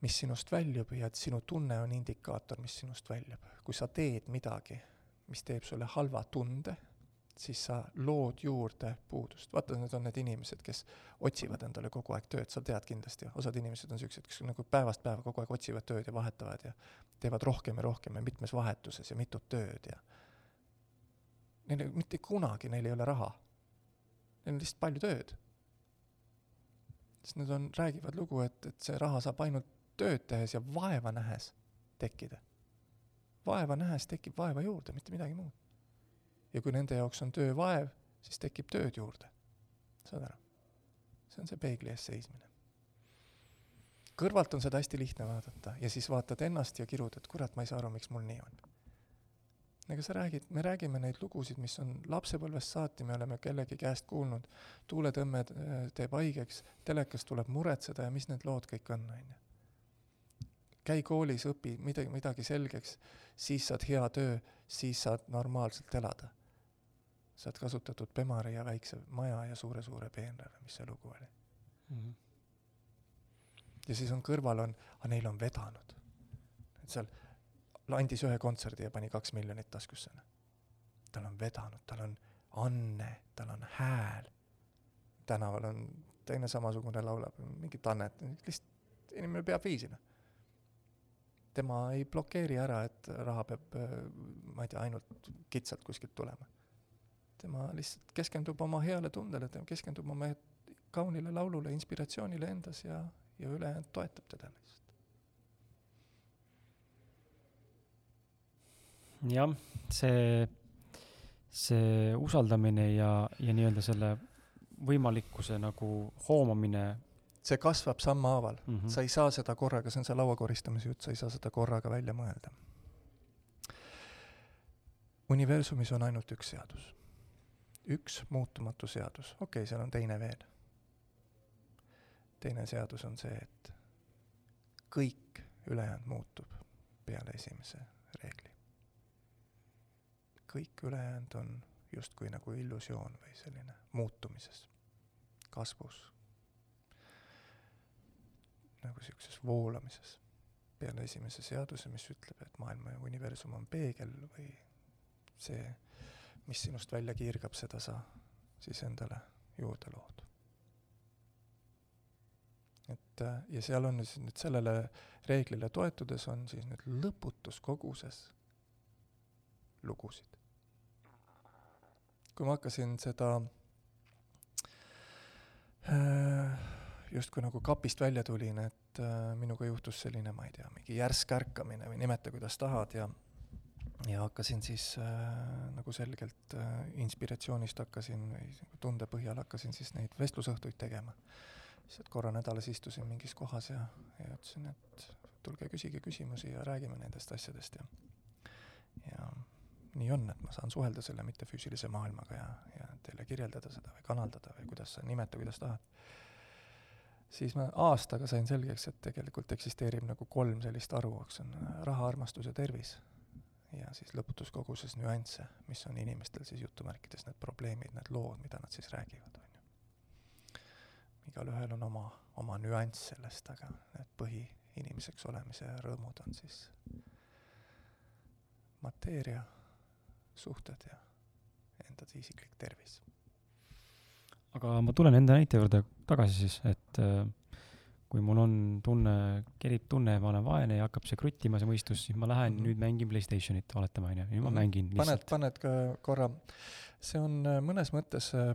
mis sinust väljub ja et sinu tunne on indikaator, mis sinust väljub. kui sa teed midagi, mis teeb sulle halva tunde, siis sa lood juurde puudust. vaata, need on need inimesed, kes otsivad endale kogu aeg tööd, sa tead kindlasti, osad inimesed on niisugused, kes nagu päevast päeva kogu aeg otsivad tööd ja vahetavad ja teevad rohkem ja rohkem ja mitmes vahetuses ja mitut tööd ja neil mitte kunagi, neil ei ole raha. Neil on lihtsalt palju tööd. sest nad on, räägivad lugu, et, et see raha saab ainult tööd tehes ja vaeva nähes tekkida. vaeva nähes tekib vaeva juurde, mitte midagi muud ja kui nende jaoks on töö vaev, siis tekib tööd juurde. saad aru? see on see peegli ees seismine. kõrvalt on seda hästi lihtne vaadata ja siis vaatad ennast ja kirud, et kurat, ma ei saa aru, miks mul nii on. ega sa räägid, me räägime neid lugusid, mis on lapsepõlvest saati, me oleme kellegi käest kuulnud, tuuletõmme teeb haigeks, telekas tuleb muretseda ja mis need lood kõik on, on ju käi koolis, õpi midagi, midagi selgeks, siis saad hea töö, siis saad normaalselt elada saad kasutatud Bemari ja väikse maja ja suure-suure peenrale, mis see lugu oli mm. -hmm. ja siis on kõrval on, aga neil on vedanud. et seal andis ühe kontserdi ja pani kaks miljonit taskusse. tal on vedanud, tal on anne, tal on hääl. tänaval on teine samasugune laulab mingit annet, lihtsalt inimene peab viisi, noh tema ei blokeeri ära, et raha peab, ma ei tea, ainult kitsalt kuskilt tulema tema lihtsalt keskendub oma heale tundele, ta keskendub oma kaunile laulule, inspiratsioonile endas ja, ja ülejäänud toetab teda lihtsalt. jah, see, see usaldamine ja, ja nii-öelda selle võimalikkuse nagu hoomamine see kasvab sammhaaval mm, -hmm. sa ei saa seda korraga, see on see laua koristamise jutt, sa ei saa seda korraga välja mõelda. universumis on ainult üks seadus üks muutumatu seadus, okei okay,, seal on teine veel. teine seadus on see, et kõik ülejäänud muutub peale esimese reegli. kõik ülejäänud on justkui nagu illusioon või selline muutumises, kasvus, nagu niisuguses voolamises peale esimese seaduse, mis ütleb, et maailma ja universum on peegel või see mis sinust välja kiirgab, seda sa siis endale juurde lood. et äh, ja seal on siis nüüd sellele reeglile toetudes on siis nüüd lõputus koguses lugusid. kui ma hakkasin seda äh, justkui nagu kapist välja tulin, et äh, minuga juhtus selline, ma ei tea, mingi järsk ärkamine või nimeta, kuidas tahad ja ja hakkasin siis äh, nagu selgelt äh, inspiratsioonist hakkasin või tunde põhjal hakkasin siis neid vestlusõhtuid tegema. lihtsalt korra nädalas istusin mingis kohas ja, ja ütlesin, et tulge küsige küsimusi ja räägime nendest asjadest ja ja nii on, et ma saan suhelda selle mittefüüsilise maailmaga ja, ja teile kirjeldada seda või kanaldada või kuidas sa nimeta, kuidas tahad. siis ma aastaga sain selgeks, et tegelikult eksisteerib nagu kolm sellist aru, eks on raha, armastus ja tervis ja siis lõputus koguses nüansse, mis on inimestel siis jutumärkides need probleemid, need lood, mida nad siis räägivad, on ju. igalühel on oma, oma nüanss sellest, aga need põhiinimeseks olemise rõõmud on siis mateeria, suhted ja enda isiklik tervis. aga ma tulen enda näite juurde tagasi siis, et äh, kui mul on tunne, kerib tunne, ma olen vaene ja hakkab see kruttima, see mõistus, siis ma lähen mm -hmm. nüüd mängin Playstationit, oletame onju, ja ma -hmm. mängin lihtsalt. paned, paned ka korra, see on äh, mõnes mõttes äh,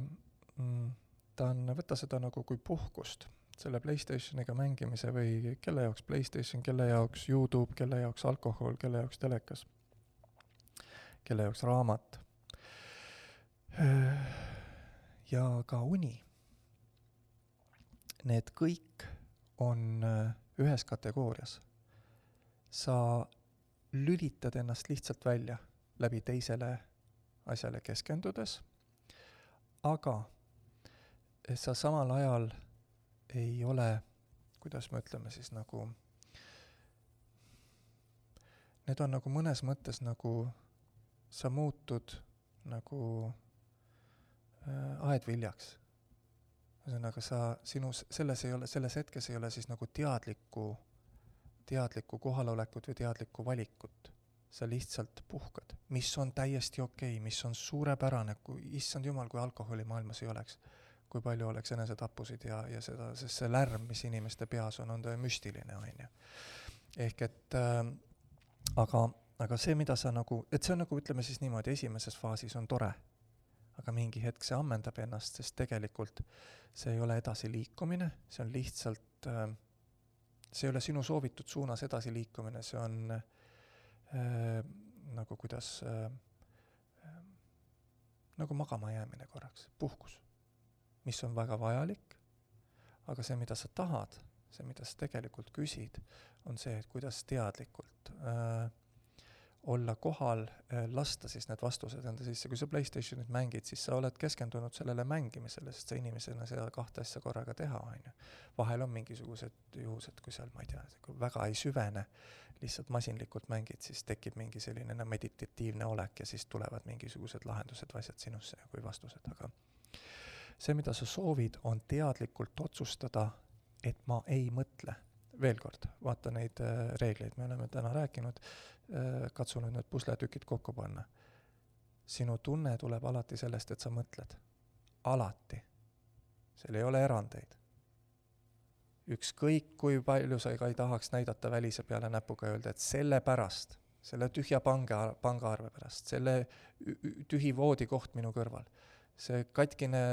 mm,, ta on, võta seda nagu kui puhkust, selle Playstationiga mängimise või kelle jaoks Playstation, kelle jaoks Youtube, kelle jaoks alkohol, kelle jaoks telekas, kelle jaoks raamat. Äh, ja ka uni. Need kõik on äh, ühes kategoorias. sa lülitad ennast lihtsalt välja läbi teisele asjale keskendudes, aga sa samal ajal ei ole, kuidas me ütleme siis nagu, need on nagu mõnes mõttes nagu sa muutud nagu äh, aedviljaks ühesõnaga sa, sinu selles ei ole, selles hetkes ei ole siis nagu teadlikku teadlikku kohalolekut või teadlikku valikut. sa lihtsalt puhkad, mis on täiesti okei okay,, mis on suurepärane, kui, issand jumal, kui alkoholi maailmas ei oleks, kui palju oleks enesetappusid ja, ja seda, sest see lärm, mis inimeste peas on, on ta müstiline, on ju. ehk et äh, aga, aga see, mida sa nagu, et see on nagu ütleme siis niimoodi, esimeses faasis on tore, aga mingi hetk see ammendab ennast, sest tegelikult see ei ole edasiliikumine, see on lihtsalt äh, see ei ole sinu soovitud suunas edasiliikumine, see on äh, nagu kuidas äh, äh, nagu magama jäämine korraks, puhkus, mis on väga vajalik, aga see, mida sa tahad, see, mida sa tegelikult küsid, on see, et kuidas teadlikult äh, olla kohal, äh, lasta siis need vastused enda sisse, kui sa Playstationit mängid, siis sa oled keskendunud sellele mängimisele, sest sa inimesena seda kahte asja korraga teha, on ju. vahel on mingisugused juhused, kui seal, ma ei tea, väga ei süvene, lihtsalt masinlikult mängid, siis tekib mingi selline meditatiivne olek ja siis tulevad mingisugused lahendused või asjad sinusse kui vastused, aga see, mida sa soovid, on teadlikult otsustada, et ma ei mõtle veel kord, vaata neid äh, reegleid, me oleme täna rääkinud, Äh, katsu nüüd need pusletükid kokku panna. sinu tunne tuleb alati sellest, et sa mõtled. alati. seal ei ole erandeid. ükskõik, kui palju sa ka ei tahaks näidata välise peale näpuga ja öelda, et sellepärast, selle tühja panga, pangaarve pärast, selle tühi voodikoht minu kõrval, see katkine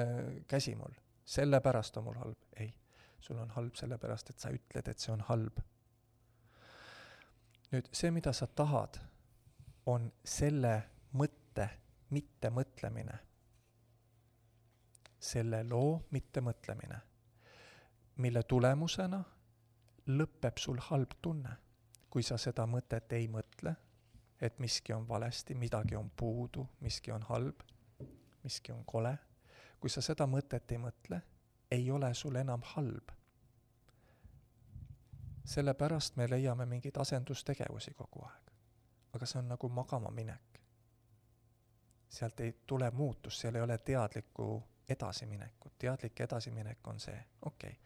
käsi mul, sellepärast on mul halb. ei, sul on halb sellepärast, et sa ütled, et see on halb nüüd see, mida sa tahad, on selle mõtte mittemõtlemine. selle loo mittemõtlemine, mille tulemusena lõpeb sul halb tunne, kui sa seda mõtet ei mõtle, et miski on valesti, midagi on puudu, miski on halb, miski on kole. kui sa seda mõtet ei mõtle, ei ole sul enam halb sellepärast me leiame mingeid asendustegevusi kogu aeg. aga see on nagu magama minek. sealt ei tule muutust, seal ei ole teadlikku edasiminekut, teadlik edasiminek on see, okei okay.,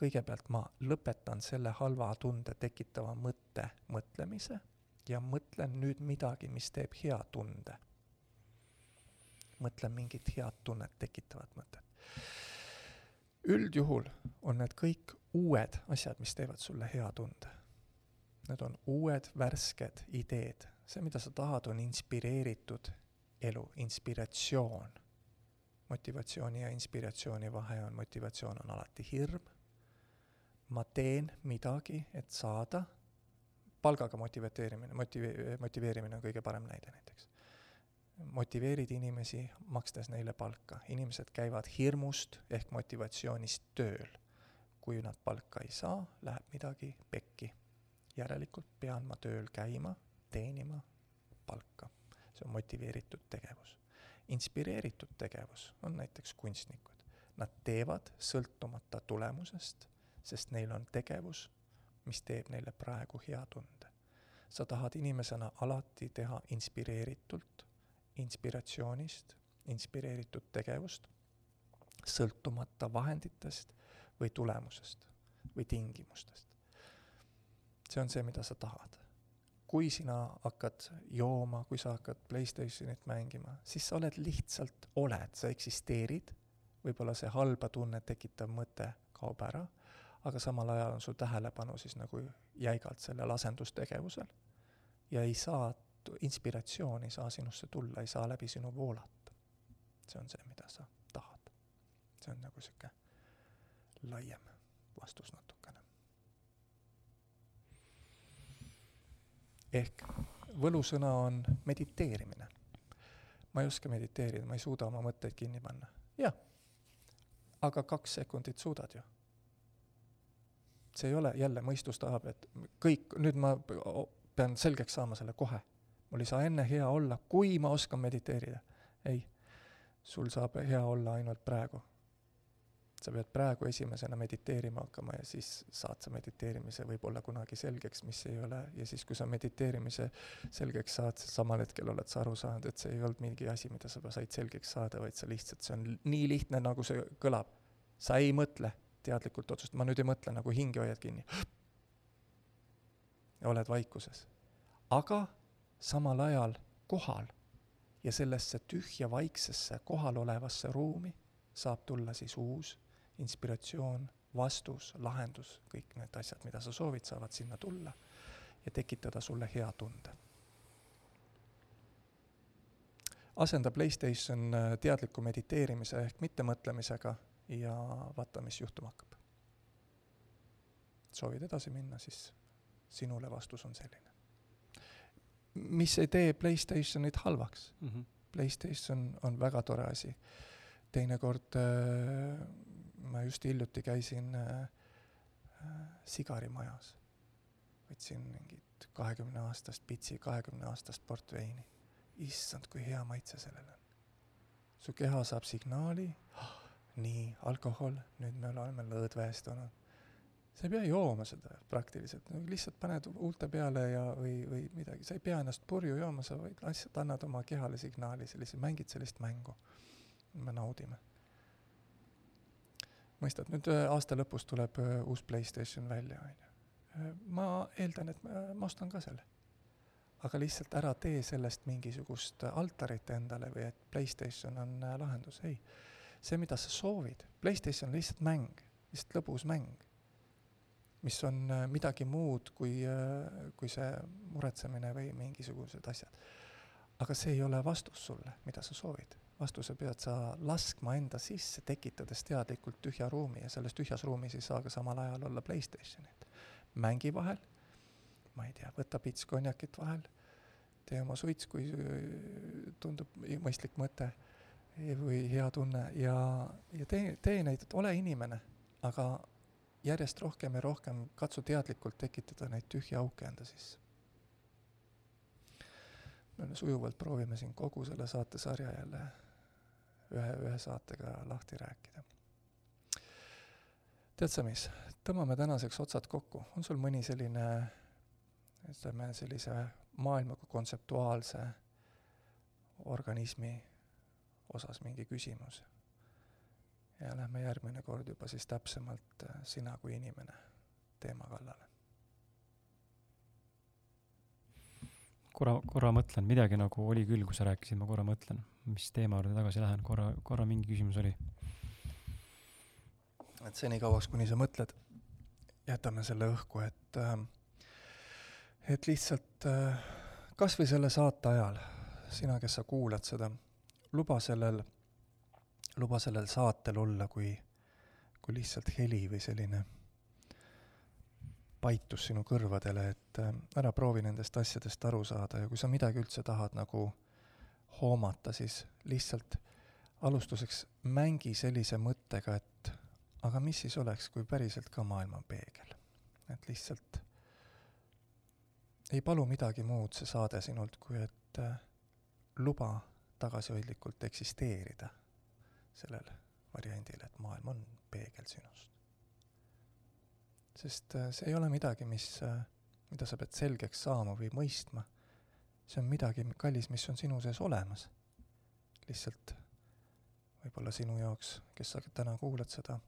kõigepealt ma lõpetan selle halva tunde tekitava mõtte mõtlemise ja mõtlen nüüd midagi, mis teeb hea tunde. mõtlen mingit head tunnet tekitavat mõtet. Üldjuhul on need kõik uued asjad, mis teevad sulle hea tunde. Need on uued värsked ideed. see, mida sa tahad, on inspireeritud elu, inspiratsioon. motivatsiooni ja inspiratsiooni vahe on, motivatsioon on alati hirm. ma teen midagi, et saada, palgaga motiveerimine, motive-, motiveerimine on kõige parem näide näiteks. Motiveerid inimesi, makstes neile palka. inimesed käivad hirmust ehk motivatsioonist tööl kui nad palka ei saa, läheb midagi pekki. järelikult pean ma tööl käima, teenima palka. see on motiveeritud tegevus. inspireeritud tegevus on näiteks kunstnikud. Nad teevad sõltumata tulemusest, sest neil on tegevus, mis teeb neile praegu hea tunde. sa tahad inimesena alati teha inspireeritult, inspiratsioonist, inspireeritud tegevust, sõltumata vahenditest või tulemusest või tingimustest. see on see, mida sa tahad. kui sina hakkad jooma, kui sa hakkad Playstationit mängima, siis sa oled lihtsalt, oled, sa eksisteerid, võib-olla see halba tunnet tekitav mõte kaob ära, aga samal ajal on su tähelepanu siis nagu jäigalt sellel asendustegevusel ja ei saa, inspiratsioon ei saa sinusse tulla, ei saa läbi sinu voolata. see on see, mida sa tahad. see on nagu niisugune laiem vastus natukene. ehk võlusõna on mediteerimine. ma ei oska mediteerida, ma ei suuda oma mõtteid kinni panna. jah, aga kaks sekundit suudad ju. see ei ole, jälle mõistus tahab, et kõik, nüüd ma pean selgeks saama selle kohe. Mul ei saa enne hea olla, kui ma oskan mediteerida. ei, sul saab hea olla ainult praegu sa pead praegu esimesena mediteerima hakkama ja siis saad sa mediteerimise võib-olla kunagi selgeks, mis ei ole, ja siis, kui sa mediteerimise selgeks saad, samal hetkel oled sa aru saanud, et see ei olnud mingi asi, mida sa said selgeks saada, vaid sa lihtsalt, see on nii lihtne, nagu see kõlab. sa ei mõtle teadlikult otsust, ma nüüd ei mõtle, nagu hinge hoiad kinni. oled vaikuses. aga samal ajal kohal ja sellesse tühja vaiksesse kohalolevasse ruumi saab tulla siis uus inspiratsioon, vastus, lahendus, kõik need asjad, mida sa soovid, saavad sinna tulla ja tekitada sulle hea tunde. asenda Playstation äh, teadliku mediteerimise ehk mittemõtlemisega ja vaata, mis juhtuma hakkab. soovid edasi minna, siis sinule vastus on selline. Mis ei tee Playstationit halvaks mm. -hmm. Playstation on väga tore asi. teinekord äh, ma just hiljuti käisin äh, äh, sigarimajas, võtsin mingit kahekümne aastast pitsi, kahekümne aastast portveini. issand, kui hea maitse sellel on. su keha saab signaali oh,, nii, alkohol, nüüd me oleme lõdvestunud sa ei pea jooma seda praktiliselt, no lihtsalt paned huulte peale ja, või, või midagi, sa ei pea ennast purju jooma, sa vaid lihtsalt annad oma kehale signaali, sellise, mängid sellist mängu. me naudime. mõistad, nüüd äh, aasta lõpus tuleb äh, uus Playstation välja, on ju. Äh, ma eeldan, et ma, ma ostan ka selle. aga lihtsalt ära tee sellest mingisugust altarit endale või et Playstation on lahendus, ei. see, mida sa soovid, Playstation on lihtsalt mäng, lihtsalt lõbus mäng mis on äh, midagi muud kui, äh, kui see muretsemine või mingisugused asjad. aga see ei ole vastus sulle, mida sa soovid. vastuse pead sa laskma enda sisse, tekitades teadlikult tühja ruumi ja selles tühjas ruumis ei saa ka samal ajal olla Playstationit. mängi vahel, ma ei tea, võta pits konjakit vahel, tee oma suits, kui äh, tundub mõistlik mõte või hea tunne ja, ja tee, tee neid, ole inimene, aga järjest rohkem ja rohkem katsu teadlikult tekitada neid tühje auke enda sisse. me sujuvalt proovime siin kogu selle saatesarja jälle ühe, ühe saatega lahti rääkida. tead sa mis, tõmbame tänaseks otsad kokku, on sul mõni selline, ütleme sellise maailma kui kontseptuaalse organismi osas mingi küsimus ja lähme järgmine kord juba siis täpsemalt äh, sina kui inimene teema kallale. korra, korra mõtlen, midagi nagu oli küll, kui sa rääkisid, ma korra mõtlen, mis teema juurde tagasi lähen, korra, korra mingi küsimus oli. et senikauaks, kuni sa mõtled, jätame selle õhku, et äh, et lihtsalt äh, kas või selle saate ajal, sina, kes sa kuulad seda, luba sellel luba sellel saatel olla kui, kui lihtsalt heli või selline paitus sinu kõrvadele, et äh, ära proovi nendest asjadest aru saada ja kui sa midagi üldse tahad nagu hoomata, siis lihtsalt alustuseks mängi sellise mõttega, et aga mis siis oleks, kui päriselt ka maailm on peegel. et lihtsalt ei palu midagi muud see saade sinult, kui et äh, luba tagasihoidlikult eksisteerida sellel variandil, et maailm on peegel sinust. sest äh, see ei ole midagi, mis, äh, mida sa pead selgeks saama või mõistma. see on midagi, kallis, mis on sinu sees olemas. lihtsalt võib-olla sinu jaoks, kes sa täna kuulad seda,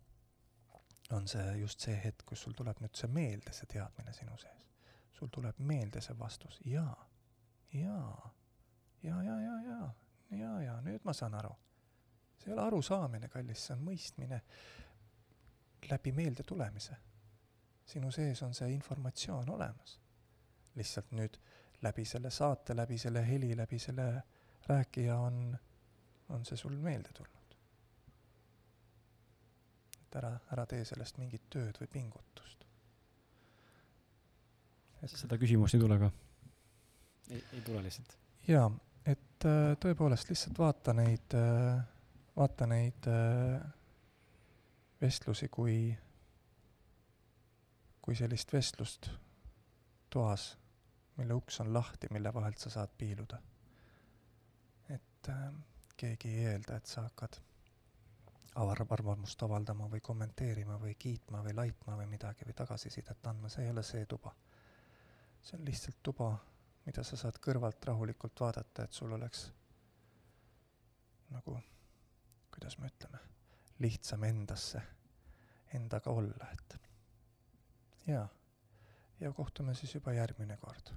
on see just see hetk, kus sul tuleb nüüd see meelde, see teadmine sinu sees. sul tuleb meelde see vastus, jaa, jaa, ja, ja, ja, ja, ja, ja nüüd ma saan aru see ei ole arusaamine, kallis, see on mõistmine läbi meeldetulemise. sinu sees on see informatsioon olemas. lihtsalt nüüd läbi selle saate, läbi selle heli, läbi selle rääkija on, on see sul meelde tulnud. et ära, ära tee sellest mingit tööd või pingutust. et seda küsimust ei tule ka? ei, ei tule lihtsalt? jaa, et äh, tõepoolest lihtsalt vaata neid äh, vaata neid äh, vestlusi kui, kui sellist vestlust toas, mille uks on lahti, mille vahelt sa saad piiluda. et äh, keegi ei eelda, et sa hakkad avar-, arvamust avaldama või kommenteerima või kiitma või laitma või midagi või tagasisidet andma, see ei ole see tuba. see on lihtsalt tuba, mida sa saad kõrvalt rahulikult vaadata, et sul oleks nagu kuidas me ütleme, lihtsam endasse, endaga olla, et jaa. ja kohtume siis juba järgmine kord